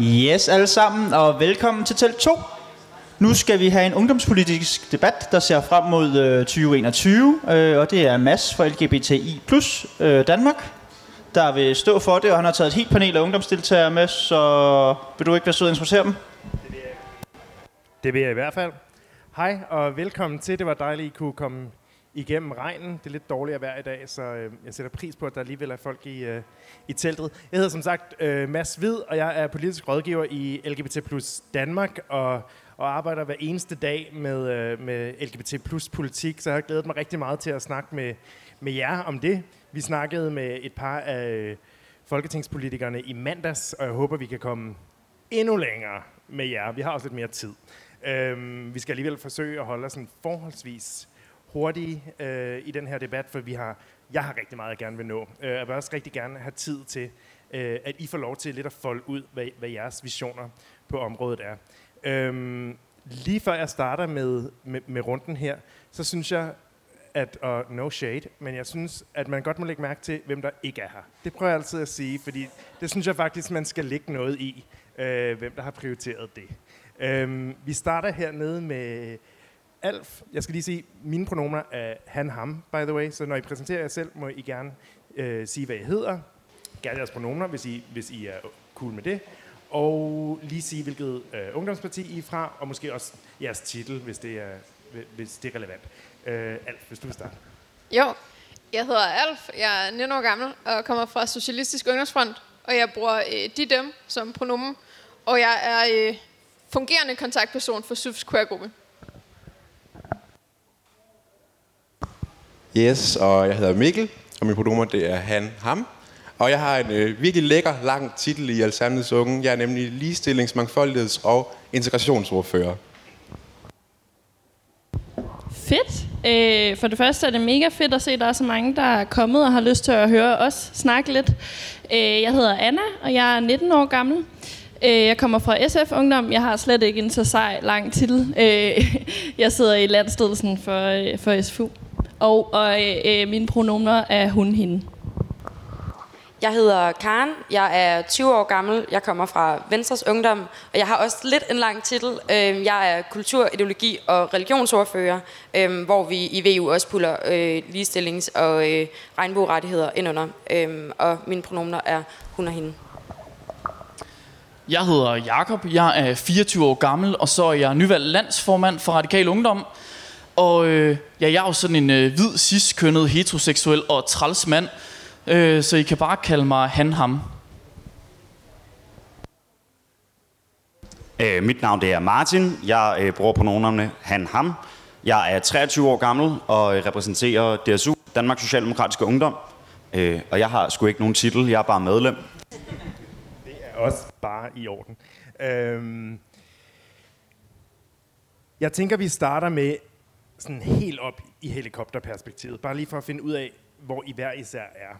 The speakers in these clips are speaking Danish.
Yes alle sammen, og velkommen til Telt 2. Nu skal vi have en ungdomspolitisk debat, der ser frem mod øh, 2021, øh, og det er Mads fra LGBTI øh, Danmark, der vil stå for det, og han har taget et helt panel af ungdomsdeltagere med, så vil du ikke være sød at introducere dem? Det vil jeg i hvert fald. Hej og velkommen til. Det var dejligt, at I kunne komme igennem regnen. Det er lidt dårligere vejr i dag, så øh, jeg sætter pris på, at der alligevel er folk i, øh, i teltet. Jeg hedder som sagt øh, Mads Hvid, og jeg er politisk rådgiver i LGBT plus Danmark, og, og arbejder hver eneste dag med, øh, med LGBT plus politik, så jeg har glædet mig rigtig meget til at snakke med, med jer om det. Vi snakkede med et par af øh, folketingspolitikerne i mandags, og jeg håber, vi kan komme endnu længere med jer. Vi har også lidt mere tid. Øhm, vi skal alligevel forsøge at holde os sådan forholdsvis hurtige øh, i den her debat, for vi har, jeg har rigtig meget, jeg gerne vil nå. Øh, jeg vil også rigtig gerne have tid til, øh, at I får lov til lidt at folde ud, hvad, hvad jeres visioner på området er. Øh, lige før jeg starter med, med, med runden her, så synes jeg, at, og no shade, men jeg synes, at man godt må lægge mærke til, hvem der ikke er her. Det prøver jeg altid at sige, fordi det synes jeg faktisk, man skal lægge noget i, øh, hvem der har prioriteret det. Øh, vi starter hernede med Alf. Jeg skal lige sige, mine pronomer er han, ham, by the way, så når I præsenterer jer selv, må I gerne øh, sige, hvad I hedder. Gerne jeres pronomer, hvis I, hvis I er cool med det. Og lige sige, hvilket øh, ungdomsparti I er fra, og måske også jeres titel, hvis det er, hvis det er relevant. Øh, Alf, hvis du vil starte. Jo, jeg hedder Alf, jeg er 19 år gammel og kommer fra Socialistisk Ungdomsfront, og jeg bruger øh, de dem som pronomen, og jeg er øh, fungerende kontaktperson for SUFs queer-gruppe. Yes, og jeg hedder Mikkel, og min pronomer det er han, ham. Og jeg har en øh, virkelig lækker, lang titel i Alternativets Unge. Jeg er nemlig ligestillings-, mangfoldigheds- og integrationsordfører. Fedt. Øh, for det første er det mega fedt at se, at der er så mange, der er kommet og har lyst til at høre os snakke lidt. Øh, jeg hedder Anna, og jeg er 19 år gammel. Øh, jeg kommer fra SF Ungdom. Jeg har slet ikke en så sej lang titel. Øh, jeg sidder i landstedelsen for, øh, for SFU. Og, og øh, mine pronomer er hun, hende. Jeg hedder Karen, jeg er 20 år gammel, jeg kommer fra Venstres Ungdom, og jeg har også lidt en lang titel. Øhm, jeg er kultur, ideologi og religionsordfører, øhm, hvor vi i VU også puller øh, ligestillings- og øh, regnbuerettigheder ind under. Øhm, og mine pronomer er hun og hende. Jeg hedder Jakob, jeg er 24 år gammel, og så er jeg nyvalgt landsformand for Radikal Ungdom. Og øh, ja, jeg er jo sådan en øh, hvid, cis-kønnet, heteroseksuel og træls mand, øh, så I kan bare kalde mig han, ham. Øh, mit navn det er Martin. Jeg øh, bruger pronomerne han, ham. Jeg er 23 år gammel og øh, repræsenterer DSU, Danmarks Socialdemokratiske Ungdom. Øh, og jeg har sgu ikke nogen titel, jeg er bare medlem. Det er også bare i orden. Øhm, jeg tænker, vi starter med sådan helt op i helikopterperspektivet. Bare lige for at finde ud af, hvor I hver især er.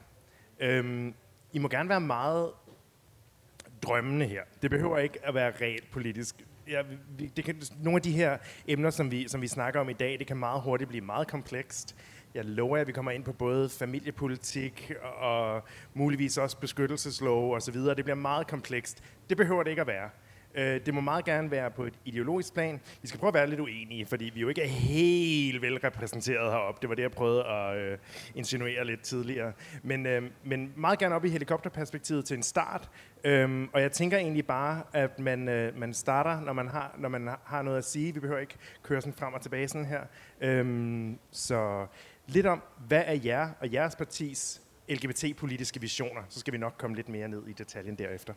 Øhm, I må gerne være meget drømmende her. Det behøver ikke at være reelt politisk. Ja, vi, det kan, nogle af de her emner, som vi, som vi snakker om i dag, det kan meget hurtigt blive meget komplekst. Jeg lover, at vi kommer ind på både familiepolitik og muligvis også beskyttelseslov og så videre. Det bliver meget komplekst. Det behøver det ikke at være. Øh, det må meget gerne være på et ideologisk plan. Vi skal prøve at være lidt uenige, fordi vi jo ikke er helt vel repræsenteret heroppe. Det var det, jeg prøvede at øh, insinuere lidt tidligere. Men, øh, men meget gerne op i helikopterperspektivet til en start. Øhm, og jeg tænker egentlig bare, at man, øh, man starter, når man, har, når man har noget at sige. Vi behøver ikke køre sådan frem og tilbage sådan her. Øhm, så lidt om, hvad er jer og jeres partis LGBT-politiske visioner? Så skal vi nok komme lidt mere ned i detaljen derefter.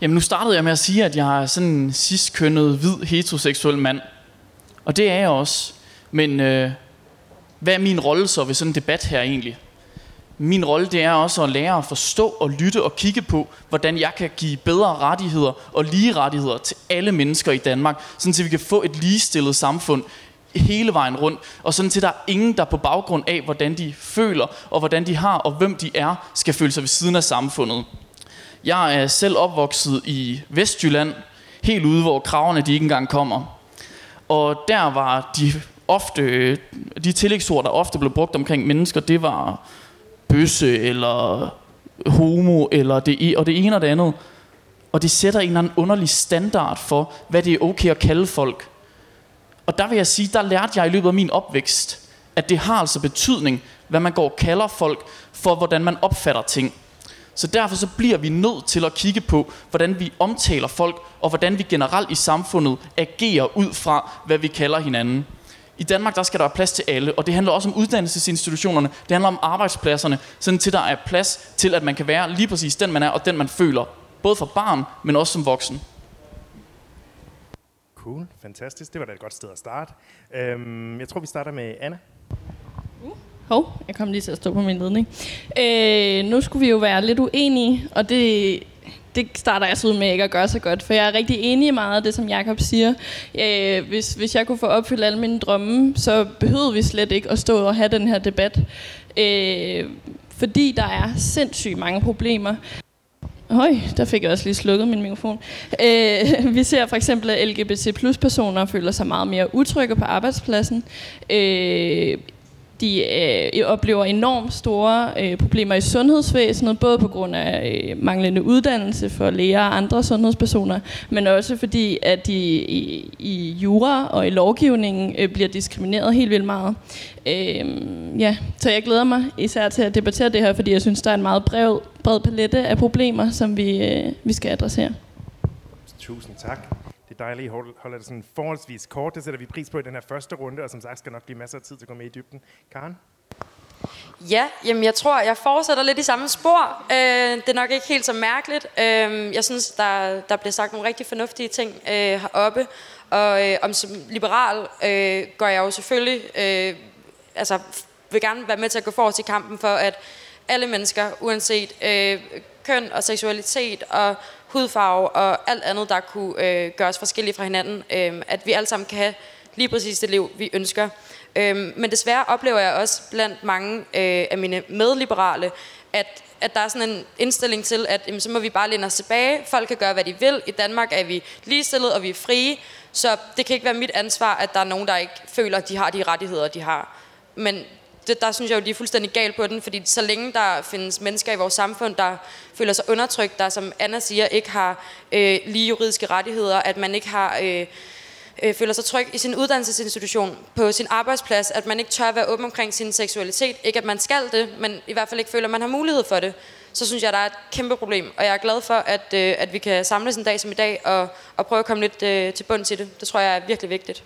Jamen nu startede jeg med at sige, at jeg er sådan en cis-kønnet, hvid, heteroseksuel mand. Og det er jeg også. Men øh, hvad er min rolle så ved sådan en debat her egentlig? Min rolle det er også at lære at forstå og lytte og kigge på, hvordan jeg kan give bedre rettigheder og lige rettigheder til alle mennesker i Danmark, sådan så vi kan få et ligestillet samfund hele vejen rundt, og sådan til der er ingen, der på baggrund af, hvordan de føler, og hvordan de har, og hvem de er, skal føle sig ved siden af samfundet. Jeg er selv opvokset i Vestjylland, helt ude, hvor kravene de ikke engang kommer. Og der var de ofte, øh, de tillægsord, der ofte blev brugt omkring mennesker, det var bøsse, eller homo, eller det, e- og det ene og det andet. Og det sætter en eller anden underlig standard for, hvad det er okay at kalde folk. Og der vil jeg sige, der lærte jeg i løbet af min opvækst, at det har altså betydning, hvad man går og kalder folk, for hvordan man opfatter ting. Så derfor så bliver vi nødt til at kigge på, hvordan vi omtaler folk, og hvordan vi generelt i samfundet agerer ud fra, hvad vi kalder hinanden. I Danmark der skal der være plads til alle, og det handler også om uddannelsesinstitutionerne, det handler om arbejdspladserne, sådan til der er plads til, at man kan være lige præcis den man er, og den man føler. Både for barn, men også som voksen. Cool, fantastisk. Det var da et godt sted at starte. Øhm, jeg tror, vi starter med Anna. Hov, jeg kom lige til at stå på min ledning. Øh, nu skulle vi jo være lidt uenige, og det, det starter jeg så ud med ikke at gøre så godt, for jeg er rigtig enig i meget af det, som Jakob siger. Øh, hvis, hvis jeg kunne få opfyldt alle mine drømme, så behøvede vi slet ikke at stå og have den her debat. Øh, fordi der er sindssygt mange problemer. Høj, der fik jeg også lige slukket min mikrofon. Øh, vi ser for eksempel, at LGBT plus personer føler sig meget mere utrygge på arbejdspladsen. Øh, de øh, oplever enormt store øh, problemer i sundhedsvæsenet, både på grund af øh, manglende uddannelse for læger og andre sundhedspersoner, men også fordi, at de i, i jura og i lovgivningen øh, bliver diskrimineret helt vildt meget. Øh, ja, så jeg glæder mig især til at debattere det her, fordi jeg synes, der er en meget bred, bred palette af problemer, som vi, øh, vi skal adressere. Tusind tak dejlige er holder det sådan forholdsvis kort. Det sætter vi pris på i den her første runde, og som sagt skal nok blive masser af tid til at gå med i dybden. Karen? Ja, jamen jeg tror, jeg fortsætter lidt i samme spor. Øh, det er nok ikke helt så mærkeligt. Øh, jeg synes, der, der bliver sagt nogle rigtig fornuftige ting øh, heroppe. Og øh, om som liberal øh, går jeg jo selvfølgelig, øh, altså vil gerne være med til at gå forrest i kampen for, at alle mennesker, uanset øh, køn og seksualitet og hudfarve og alt andet, der kunne øh, gøre os forskellige fra hinanden. Øh, at vi alle sammen kan have lige præcis det liv, vi ønsker. Øh, men desværre oplever jeg også blandt mange øh, af mine medliberale, at, at der er sådan en indstilling til, at jamen, så må vi bare læne os tilbage. Folk kan gøre, hvad de vil. I Danmark er vi ligestillede, og vi er frie. Så det kan ikke være mit ansvar, at der er nogen, der ikke føler, at de har de rettigheder, de har. Men det, der synes jeg jo, de er fuldstændig galt på den, fordi så længe der findes mennesker i vores samfund, der føler sig undertrykt, der som Anna siger, ikke har øh, lige juridiske rettigheder, at man ikke har... Øh, øh, føler sig tryg i sin uddannelsesinstitution, på sin arbejdsplads, at man ikke tør være åben omkring sin seksualitet. Ikke at man skal det, men i hvert fald ikke føler, at man har mulighed for det. Så synes jeg, der er et kæmpe problem. Og jeg er glad for, at, øh, at vi kan samles en dag som i dag og, og prøve at komme lidt øh, til bund til det. Det tror jeg er virkelig vigtigt.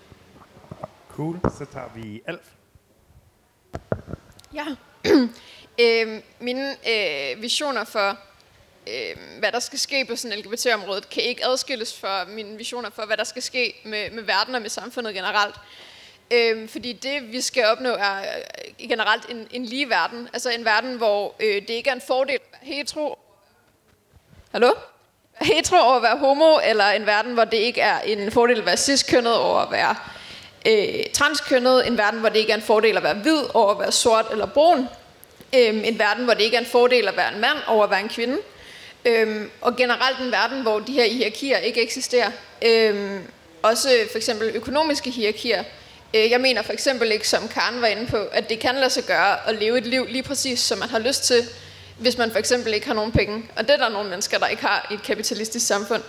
Cool. Så tager vi Alf. Ja. øh, mine øh, visioner for, øh, hvad der skal ske på sådan LGBT-området, kan ikke adskilles fra mine visioner for, hvad der skal ske med, med verden og med samfundet generelt. Øh, fordi det, vi skal opnå, er øh, generelt en, en lige verden. Altså en verden, hvor øh, det ikke er en fordel at være hetero. Hallo? Hetero over at være homo, eller en verden, hvor det ikke er en fordel at være cis-kønnet over at være øh, transkønnet, en verden, hvor det ikke er en fordel at være hvid over at være sort eller brun, øh, en verden, hvor det ikke er en fordel at være en mand over at være en kvinde, øh, og generelt en verden, hvor de her hierarkier ikke eksisterer. Øh, også for eksempel økonomiske hierarkier. Øh, jeg mener for eksempel ikke, som Karen var inde på, at det kan lade sig gøre at leve et liv lige præcis, som man har lyst til, hvis man for eksempel ikke har nogen penge. Og det er der nogle mennesker, der ikke har i et kapitalistisk samfund.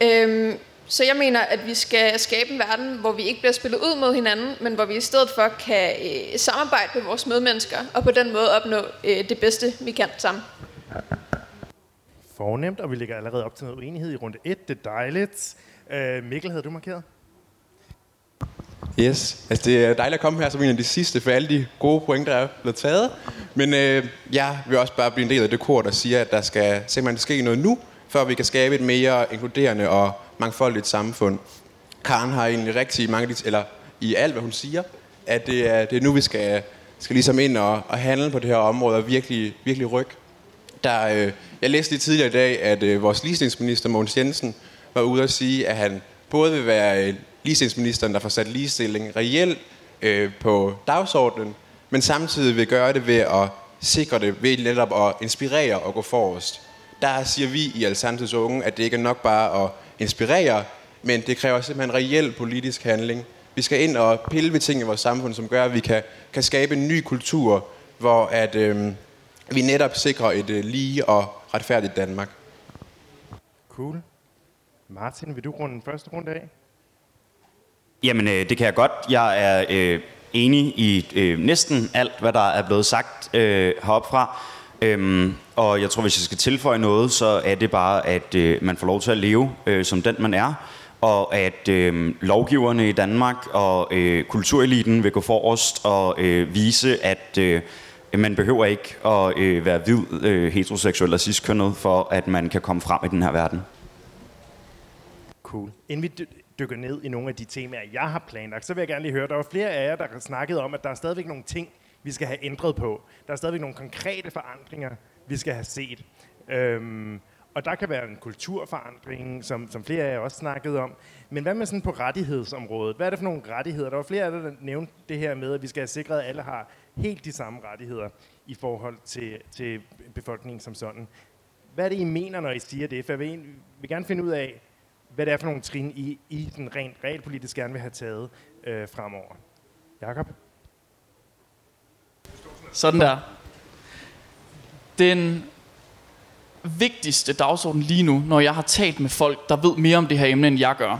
Øhm, så jeg mener, at vi skal skabe en verden, hvor vi ikke bliver spillet ud mod hinanden, men hvor vi i stedet for kan øh, samarbejde med vores medmennesker, og på den måde opnå øh, det bedste, vi kan sammen. Fornemt, og vi ligger allerede op til noget uenighed i runde 1. Det er dejligt. Øh, Mikkel, havde du markeret? Yes, altså det er dejligt at komme her som en af de sidste, for alle de gode point, der er blevet taget. Men øh, jeg vil også bare blive en del af det kor, der siger, at der skal simpelthen ske noget nu, før vi kan skabe et mere inkluderende og mangfoldigt samfund. Karen har egentlig rigtig mange, eller i alt, hvad hun siger, at det er, det er nu, vi skal, skal ligesom ind og, og handle på det her område og virkelig, virkelig rykke. Der, øh, jeg læste lige tidligere i dag, at øh, vores ligestillingsminister Mogens Jensen var ude at sige, at han både vil være øh, ligestillingsministeren, der får sat ligestilling reelt øh, på dagsordenen, men samtidig vil gøre det ved at sikre det, ved netop at inspirere og gå forrest. Der siger vi i Alternativets Unge, at det ikke er nok bare at inspirere, men det kræver simpelthen reel politisk handling. Vi skal ind og pille ved ting i vores samfund, som gør, at vi kan, kan skabe en ny kultur, hvor at, øh, vi netop sikrer et øh, lige og retfærdigt Danmark. Cool. Martin, vil du runde den første runde af? Jamen, øh, det kan jeg godt. Jeg er øh, enig i øh, næsten alt, hvad der er blevet sagt øh, heroppe fra. Øhm, og jeg tror, hvis jeg skal tilføje noget, så er det bare, at øh, man får lov til at leve øh, som den, man er. Og at øh, lovgiverne i Danmark og øh, kultureliten vil gå forrest og øh, vise, at øh, man behøver ikke at øh, være hvid, øh, heteroseksuel og ciskønnet, for at man kan komme frem i den her verden. Cool. Inden vi dykker ned i nogle af de temaer, jeg har planlagt, så vil jeg gerne lige høre, der var flere af jer, der snakkede snakket om, at der er stadigvæk nogle ting, vi skal have ændret på. Der er stadigvæk nogle konkrete forandringer, vi skal have set. Øhm, og der kan være en kulturforandring, som, som flere af jer også snakkede om. Men hvad med sådan på rettighedsområdet? Hvad er det for nogle rettigheder? Der var flere af jer, der nævnte det her med, at vi skal have sikret, at alle har helt de samme rettigheder i forhold til, til befolkningen som sådan. Hvad er det, I mener, når I siger det? For jeg vil, vil gerne finde ud af, hvad det er for nogle trin, I, I den rent realpolitisk gerne vil have taget øh, fremover. Jakob? Sådan der. Den vigtigste dagsorden lige nu, når jeg har talt med folk, der ved mere om det her emne, end jeg gør,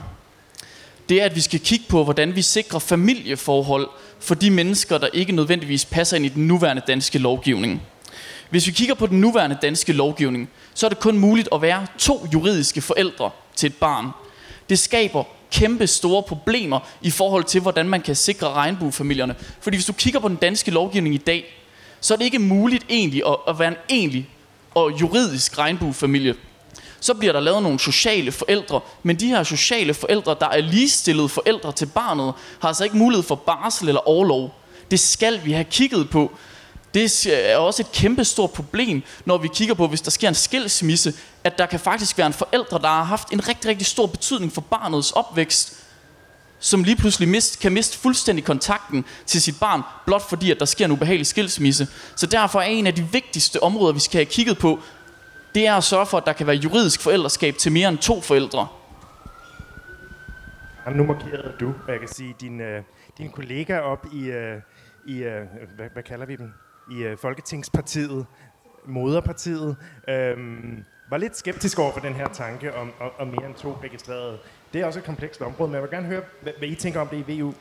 det er, at vi skal kigge på, hvordan vi sikrer familieforhold for de mennesker, der ikke nødvendigvis passer ind i den nuværende danske lovgivning. Hvis vi kigger på den nuværende danske lovgivning, så er det kun muligt at være to juridiske forældre til et barn. Det skaber kæmpe store problemer i forhold til, hvordan man kan sikre regnbuefamilierne. Fordi hvis du kigger på den danske lovgivning i dag, så er det ikke muligt egentlig at, at være en egentlig og juridisk regnbuefamilie. Så bliver der lavet nogle sociale forældre, men de her sociale forældre, der er ligestillede forældre til barnet, har altså ikke mulighed for barsel eller overlov. Det skal vi have kigget på. Det er også et kæmpe stort problem, når vi kigger på, hvis der sker en skilsmisse, at der kan faktisk være en forældre, der har haft en rigtig, rigtig stor betydning for barnets opvækst, som lige pludselig mist, kan miste fuldstændig kontakten til sit barn, blot fordi, at der sker en ubehagelig skilsmisse. Så derfor er en af de vigtigste områder, vi skal have kigget på, det er at sørge for, at der kan være juridisk forældreskab til mere end to forældre. Jamen, nu markerede du, hvad jeg kan sige, din, øh, din kollega op i, øh, i øh, hvad, hvad kalder vi dem, i øh, Folketingspartiet, Moderpartiet, øh, var lidt skeptisk over for den her tanke om, om, om mere end to registrerede. Det er også et komplekst område, men jeg vil gerne høre, hvad, hvad I tænker om det i VU.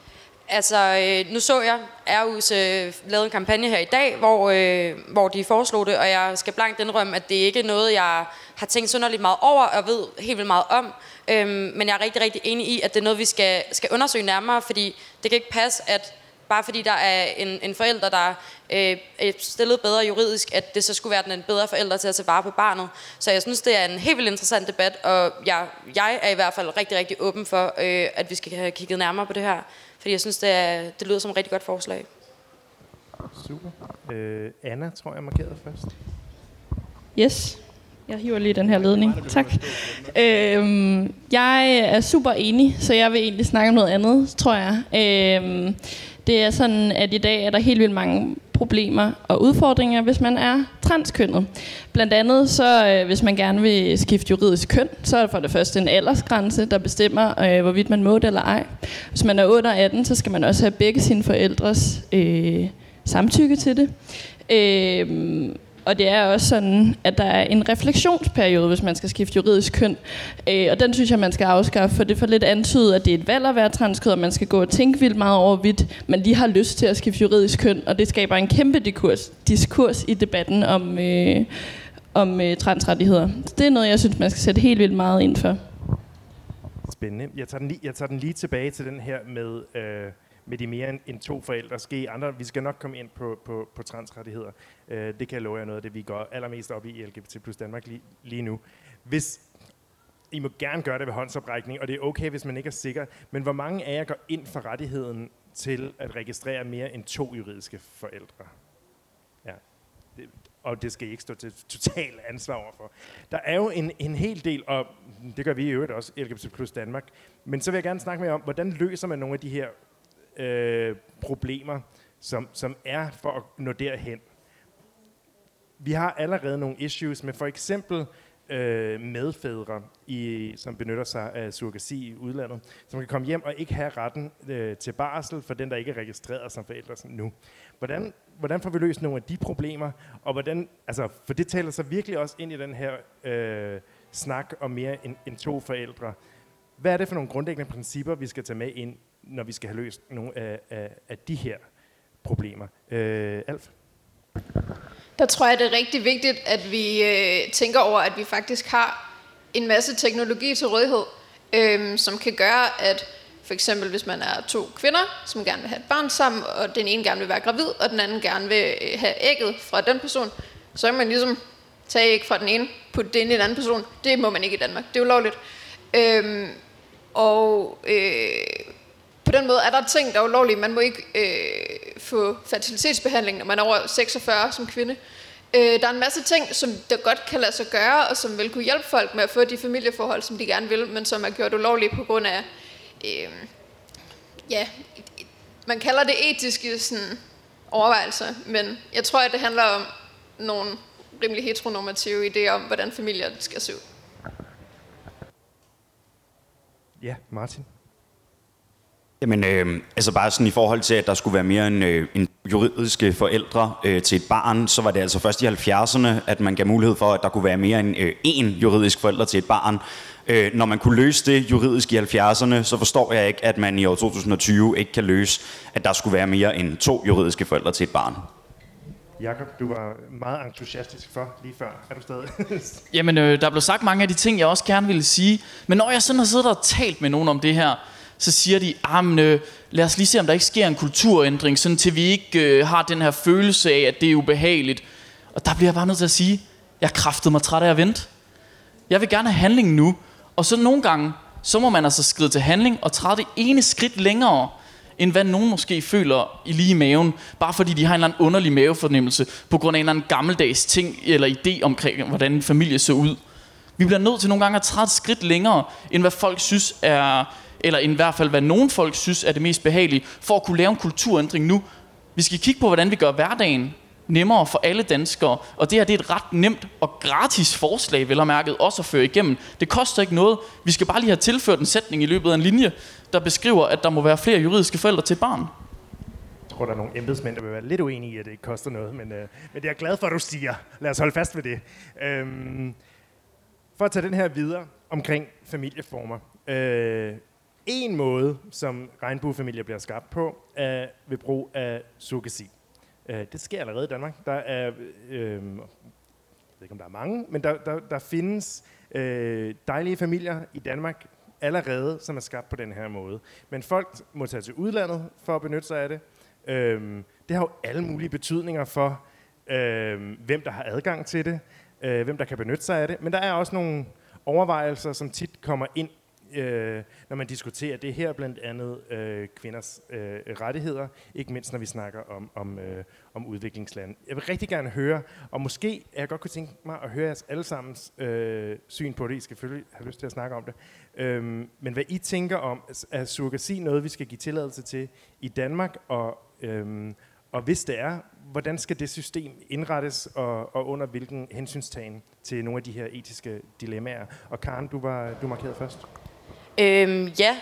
Altså, øh, nu så jeg, Aarhus øh, lavede en kampagne her i dag, hvor, øh, hvor de foreslog det, og jeg skal blankt indrømme, at det ikke er noget, jeg har tænkt synderligt meget over, og ved helt vildt meget om. Øhm, men jeg er rigtig, rigtig enig i, at det er noget, vi skal, skal undersøge nærmere, fordi det kan ikke passe, at bare fordi der er en, en forælder, der øh, er stillet bedre juridisk, at det så skulle være den en bedre forælder til at tage vare på barnet. Så jeg synes, det er en helt vildt interessant debat, og jeg, jeg er i hvert fald rigtig, rigtig åben for, øh, at vi skal have kigget nærmere på det her. Fordi jeg synes, det, er, det lyder som et rigtig godt forslag. Super. Øh, Anna, tror jeg, markerede først. Yes. Jeg hiver lige den her ledning. Tak. Øhm, jeg er super enig, så jeg vil egentlig snakke om noget andet, tror jeg. Øhm, det er sådan, at i dag er der helt vildt mange problemer og udfordringer, hvis man er transkønnet. Blandt andet, så øh, hvis man gerne vil skifte juridisk køn, så er der for det første en aldersgrænse, der bestemmer, øh, hvorvidt man må det eller ej. Hvis man er under 18, så skal man også have begge sine forældres øh, samtykke til det. Øh, og det er også sådan, at der er en refleksionsperiode, hvis man skal skifte juridisk køn. Øh, og den synes jeg, man skal afskaffe, for det får lidt antydet, at det er et valg at være transkød, og man skal gå og tænke vildt meget over, hvidt man lige har lyst til at skifte juridisk køn. Og det skaber en kæmpe diskurs, diskurs i debatten om, øh, om øh, transrettigheder. Så det er noget, jeg synes, man skal sætte helt vildt meget ind for. Spændende. Jeg tager den lige, jeg tager den lige tilbage til den her med, øh, med de mere end, end to forældre. ske andre, vi skal nok komme ind på, på, på transrettigheder. Øh, det kan jeg love jer noget af det, vi går allermest op i i LGBT plus Danmark lige, lige nu. Hvis, I må gerne gøre det ved håndsoprækning, og det er okay, hvis man ikke er sikker. Men hvor mange af jer går ind for rettigheden til at registrere mere end to juridiske forældre? Ja. Det, og det skal I ikke stå til total ansvar overfor. Der er jo en, en hel del, og det gør vi i øvrigt også, LGBT plus Danmark. Men så vil jeg gerne snakke med om, hvordan løser man nogle af de her øh, problemer, som, som er for at nå derhen. Vi har allerede nogle issues med for eksempel øh, medfædre, i, som benytter sig af surrogasi i udlandet, som kan komme hjem og ikke have retten øh, til barsel for den, der ikke er registreret som forældre nu. Hvordan, hvordan får vi løst nogle af de problemer, og hvordan, altså, for det taler sig virkelig også ind i den her øh, snak om mere end, end to forældre. Hvad er det for nogle grundlæggende principper, vi skal tage med ind, når vi skal have løst nogle af, af, af de her problemer? Øh, Alf? Der tror jeg, det er rigtig vigtigt, at vi øh, tænker over, at vi faktisk har en masse teknologi til rådighed, øh, som kan gøre, at for eksempel hvis man er to kvinder, som gerne vil have et barn sammen, og den ene gerne vil være gravid, og den anden gerne vil øh, have ægget fra den person, så kan man ligesom tage æg fra den ene, putte det ind i den anden person. Det må man ikke i Danmark. Det er ulovligt. Øhm, og øh, på den måde er der ting, der er ulovlige. Man må ikke øh, få fertilitetsbehandling, når man er over 46 som kvinde. Øh, der er en masse ting, som der godt kan lade sig gøre, og som vil kunne hjælpe folk med at få de familieforhold, som de gerne vil, men som er gjort ulovlige på grund af, øh, ja, man kalder det etiske sådan, overvejelser, men jeg tror, at det handler om nogle rimelig heteronormative idéer om, hvordan familier skal se ud. Ja, Martin. Jamen, øh, altså bare sådan i forhold til, at der skulle være mere en, øh, en juridiske forældre øh, til et barn, så var det altså først i 70'erne, at man gav mulighed for, at der kunne være mere end øh, én juridisk forælder til et barn. Øh, når man kunne løse det juridisk i 70'erne, så forstår jeg ikke, at man i år 2020 ikke kan løse, at der skulle være mere end to juridiske forældre til et barn. Jakob, du var meget entusiastisk for lige før. Er du stadig? Jamen, øh, der blev sagt mange af de ting, jeg også gerne ville sige. Men når jeg sådan har siddet og talt med nogen om det her, så siger de, ah, øh, lad os lige se, om der ikke sker en kulturændring, sådan til vi ikke øh, har den her følelse af, at det er ubehageligt. Og der bliver jeg bare nødt til at sige, jeg kræftede mig træt af at vente. Jeg vil gerne have handling nu. Og så nogle gange, så må man altså skride til handling og træde det ene skridt længere, end hvad nogen måske føler i lige maven, bare fordi de har en eller anden underlig mavefornemmelse, på grund af en eller anden gammeldags ting eller idé omkring, hvordan en familie ser ud. Vi bliver nødt til nogle gange at træde et skridt længere, end hvad folk synes er eller i hvert fald hvad nogen folk synes er det mest behagelige, for at kunne lave en kulturændring nu. Vi skal kigge på, hvordan vi gør hverdagen nemmere for alle danskere. Og det her det er et ret nemt og gratis forslag, vel og mærket, også at føre igennem. Det koster ikke noget. Vi skal bare lige have tilført en sætning i løbet af en linje, der beskriver, at der må være flere juridiske forældre til et barn. Jeg tror, der er nogle embedsmænd, der vil være lidt uenige i, at det ikke koster noget, men, øh, men det er jeg glad for, at du siger. Lad os holde fast ved det. Øhm, for at tage den her videre omkring familieformer. Øh, en måde, som regnbuefamilier bliver skabt på, er ved brug af surrogasi. Øh, det sker allerede i Danmark. Der er, øh, jeg ved ikke om der er mange, men der, der, der findes øh, dejlige familier i Danmark allerede, som er skabt på den her måde. Men folk må tage til udlandet for at benytte sig af det. Øh, det har jo alle mulige betydninger for, øh, hvem der har adgang til det, øh, hvem der kan benytte sig af det. Men der er også nogle overvejelser, som tit kommer ind øh, når man diskuterer det her, blandt andet øh, kvinders øh, rettigheder, ikke mindst når vi snakker om, om, øh, om udviklingslande. Jeg vil rigtig gerne høre, og måske er jeg godt kunne tænke mig at høre jeres allesammens øh, syn på det. I skal selvfølgelig have lyst til at snakke om det. Øh, men hvad I tænker om, altså, er surrogasi noget, vi skal give tilladelse til i Danmark, og, øh, og hvis det er, hvordan skal det system indrettes, og, og under hvilken hensynstagen til nogle af de her etiske dilemmaer? Og Karen, du var du markeret først. Øhm, ja,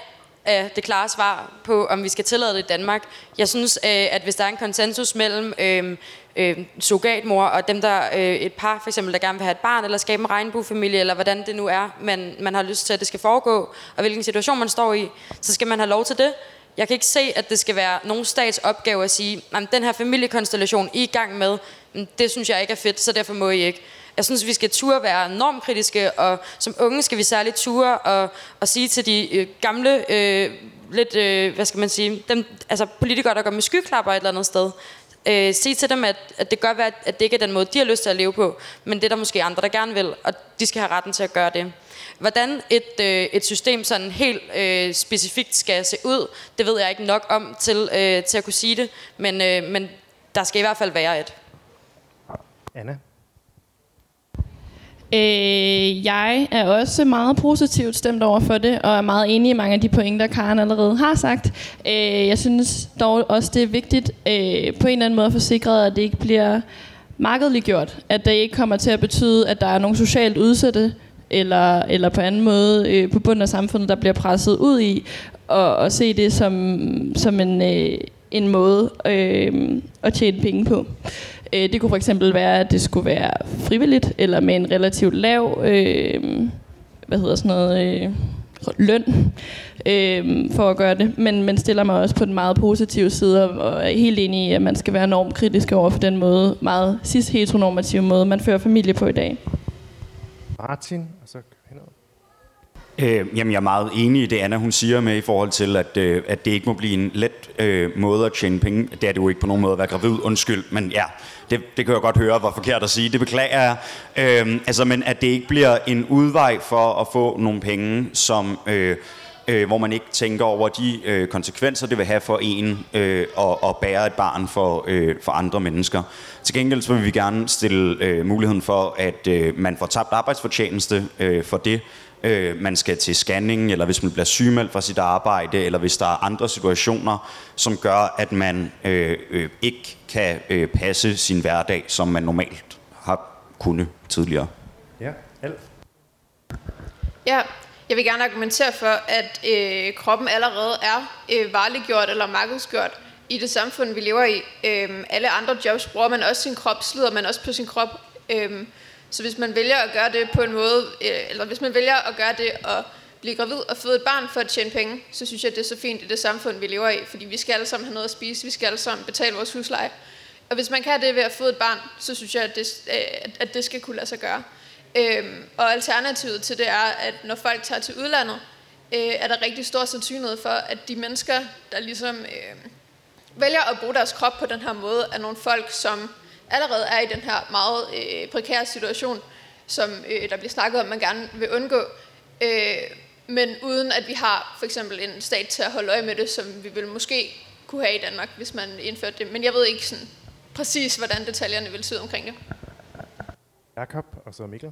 det klare svar på, om vi skal tillade det i Danmark. Jeg synes, øh, at hvis der er en konsensus mellem øh, øh, surrogatmor og dem, der øh, et par, for eksempel, der gerne vil have et barn, eller skabe en regnbuefamilie, eller hvordan det nu er, man, man har lyst til, at det skal foregå, og hvilken situation man står i, så skal man have lov til det. Jeg kan ikke se, at det skal være nogen stats opgave at sige, at den her familiekonstellation, I er i gang med, mm, det synes jeg ikke er fedt, så derfor må I ikke. Jeg synes, vi skal turde være normkritiske, og som unge skal vi særligt ture og, og sige til de øh, gamle, øh, lidt, øh, hvad skal man sige, dem, altså politikere, der går med skyklapper et eller andet sted, øh, sige til dem, at, at det kan godt være, at det ikke er den måde, de har lyst til at leve på, men det er der måske andre, der gerne vil, og de skal have retten til at gøre det. Hvordan et, øh, et system sådan helt øh, specifikt skal se ud, det ved jeg ikke nok om til, øh, til at kunne sige det, men, øh, men der skal i hvert fald være et. Anna? Øh, jeg er også meget positivt stemt over for det, og er meget enig i mange af de pointer, Karen allerede har sagt. Øh, jeg synes dog også, det er vigtigt øh, på en eller anden måde at få sikret, at det ikke bliver markedliggjort. At det ikke kommer til at betyde, at der er nogle socialt udsatte eller, eller på anden måde øh, på bunden af samfundet, der bliver presset ud i, og, og se det som, som en, øh, en måde øh, at tjene penge på. Øh, det kunne for eksempel være, at det skulle være frivilligt, eller med en relativt lav, øh, hvad hedder sådan noget, øh, løn øh, for at gøre det, men, men stiller mig også på den meget positive side, og er helt enig i, at man skal være enormt kritisk over for den måde, meget cis-heteronormative måde, man fører familie på i dag. Martin, og så. Øh, jamen, jeg er meget enig i det, Anna hun siger med i forhold til, at, øh, at det ikke må blive en let øh, måde at tjene penge. Det er det jo ikke på nogen måde at være gravid, undskyld. Men ja, det, det kan jeg godt høre var forkert at sige. Det beklager jeg. Øhm, altså, men at det ikke bliver en udvej for at få nogle penge, som... Øh, øh, hvor man ikke tænker over de øh, konsekvenser, det vil have for en øh, at, at bære et barn for, øh, for andre mennesker. Til gengæld så vil vi gerne stille øh, muligheden for, at øh, man får tabt arbejdsfortjeneste øh, for det, øh, man skal til scanning, eller hvis man bliver sygemeldt fra sit arbejde, eller hvis der er andre situationer, som gør, at man øh, øh, ikke kan øh, passe sin hverdag, som man normalt har kunnet tidligere. Ja, Alf. Ja, jeg vil gerne argumentere for, at øh, kroppen allerede er øh, varliggjort eller markedsgjort i det samfund, vi lever i. Øh, alle andre jobs bruger man også sin krop, slider man også på sin krop. Øh, så hvis man vælger at gøre det på en måde, øh, eller hvis man vælger at gøre det og blive gravid og føde et barn for at tjene penge, så synes jeg, det er så fint i det samfund, vi lever i. Fordi vi skal alle sammen have noget at spise, vi skal alle sammen betale vores husleje. Og hvis man kan det ved at føde et barn, så synes jeg, at det, øh, at det skal kunne lade sig gøre. Øhm, og alternativet til det er, at når folk tager til udlandet, øh, er der rigtig stor sandsynlighed for, at de mennesker, der ligesom øh, vælger at bruge deres krop på den her måde, er nogle folk, som allerede er i den her meget øh, prekære situation, som øh, der bliver snakket om, man gerne vil undgå. Øh, men uden at vi har for eksempel en stat til at holde øje med det, som vi vil måske kunne have i Danmark, hvis man indførte det. Men jeg ved ikke sådan præcis, hvordan detaljerne vil se ud omkring det. Jakob, og så Mikkel.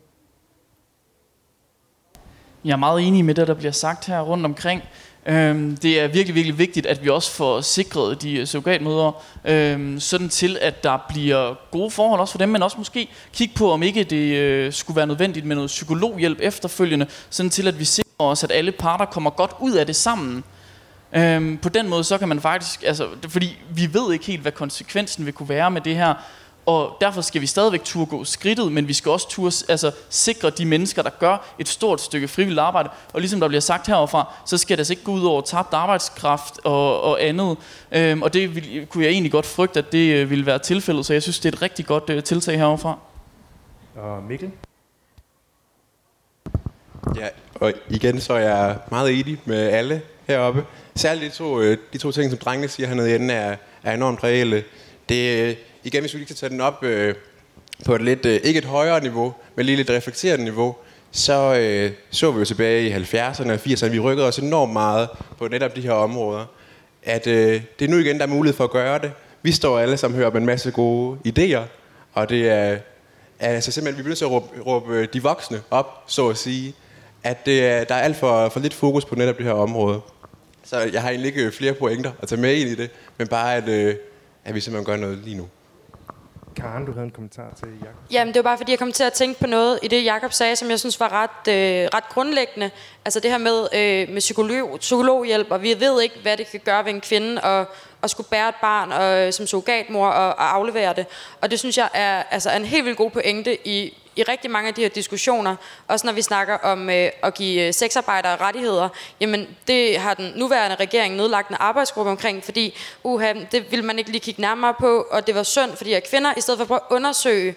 Jeg er meget enig med det, der bliver sagt her rundt omkring. Øhm, det er virkelig, virkelig vigtigt, at vi også får sikret de øh, surrogatmødre, øhm, sådan til, at der bliver gode forhold også for dem, men også måske kigge på, om ikke det øh, skulle være nødvendigt med noget psykologhjælp efterfølgende, sådan til, at vi sikrer os, at alle parter kommer godt ud af det sammen. Øhm, på den måde, så kan man faktisk, altså, fordi vi ved ikke helt, hvad konsekvensen vil kunne være med det her, og derfor skal vi stadigvæk turde gå skridtet, men vi skal også turde altså, sikre de mennesker, der gør et stort stykke frivilligt arbejde. Og ligesom der bliver sagt heroverfra, så skal det altså ikke gå ud over tabt arbejdskraft og, og andet. Øhm, og det vil, kunne jeg egentlig godt frygte, at det øh, ville være tilfældet, så jeg synes, det er et rigtig godt uh, tiltag heroverfra. Og Mikkel? Ja, og igen så er jeg meget enig med alle heroppe. Særligt de to, øh, de to ting, som drengene siger hernede i enden, er, er enormt reelle. Det, igen, hvis vi lige kan tage den op øh, på et lidt, øh, ikke et højere niveau, men lige lidt reflekterende niveau, så øh, så vi jo tilbage i 70'erne og 80'erne, vi rykkede os enormt meget på netop de her områder. At øh, det er nu igen, der er mulighed for at gøre det. Vi står alle sammen hører med en masse gode idéer, og det er, altså simpelthen, vi bliver nødt til at råbe, råbe øh, de voksne op, så at sige, at det er, der er alt for, for lidt fokus på netop det her område. Så jeg har egentlig ikke øh, flere pointer at tage med ind i det, men bare at, øh, at vi simpelthen gør noget lige nu. Karen, du havde en kommentar til Jakob. Jamen, det var bare, fordi jeg kom til at tænke på noget i det, Jakob sagde, som jeg synes var ret, øh, ret grundlæggende. Altså det her med, øh, med psykolog, psykologhjælp, og vi ved ikke, hvad det kan gøre ved en kvinde at, at skulle bære et barn og, øh, som surrogatmor og, og aflevere det. Og det synes jeg er altså, en helt vildt god pointe i, i rigtig mange af de her diskussioner, også når vi snakker om øh, at give øh, sexarbejdere rettigheder, jamen det har den nuværende regering nedlagt en arbejdsgruppe omkring, fordi uha, det vil man ikke lige kigge nærmere på, og det var synd, fordi at kvinder, i stedet for at prøve at undersøge,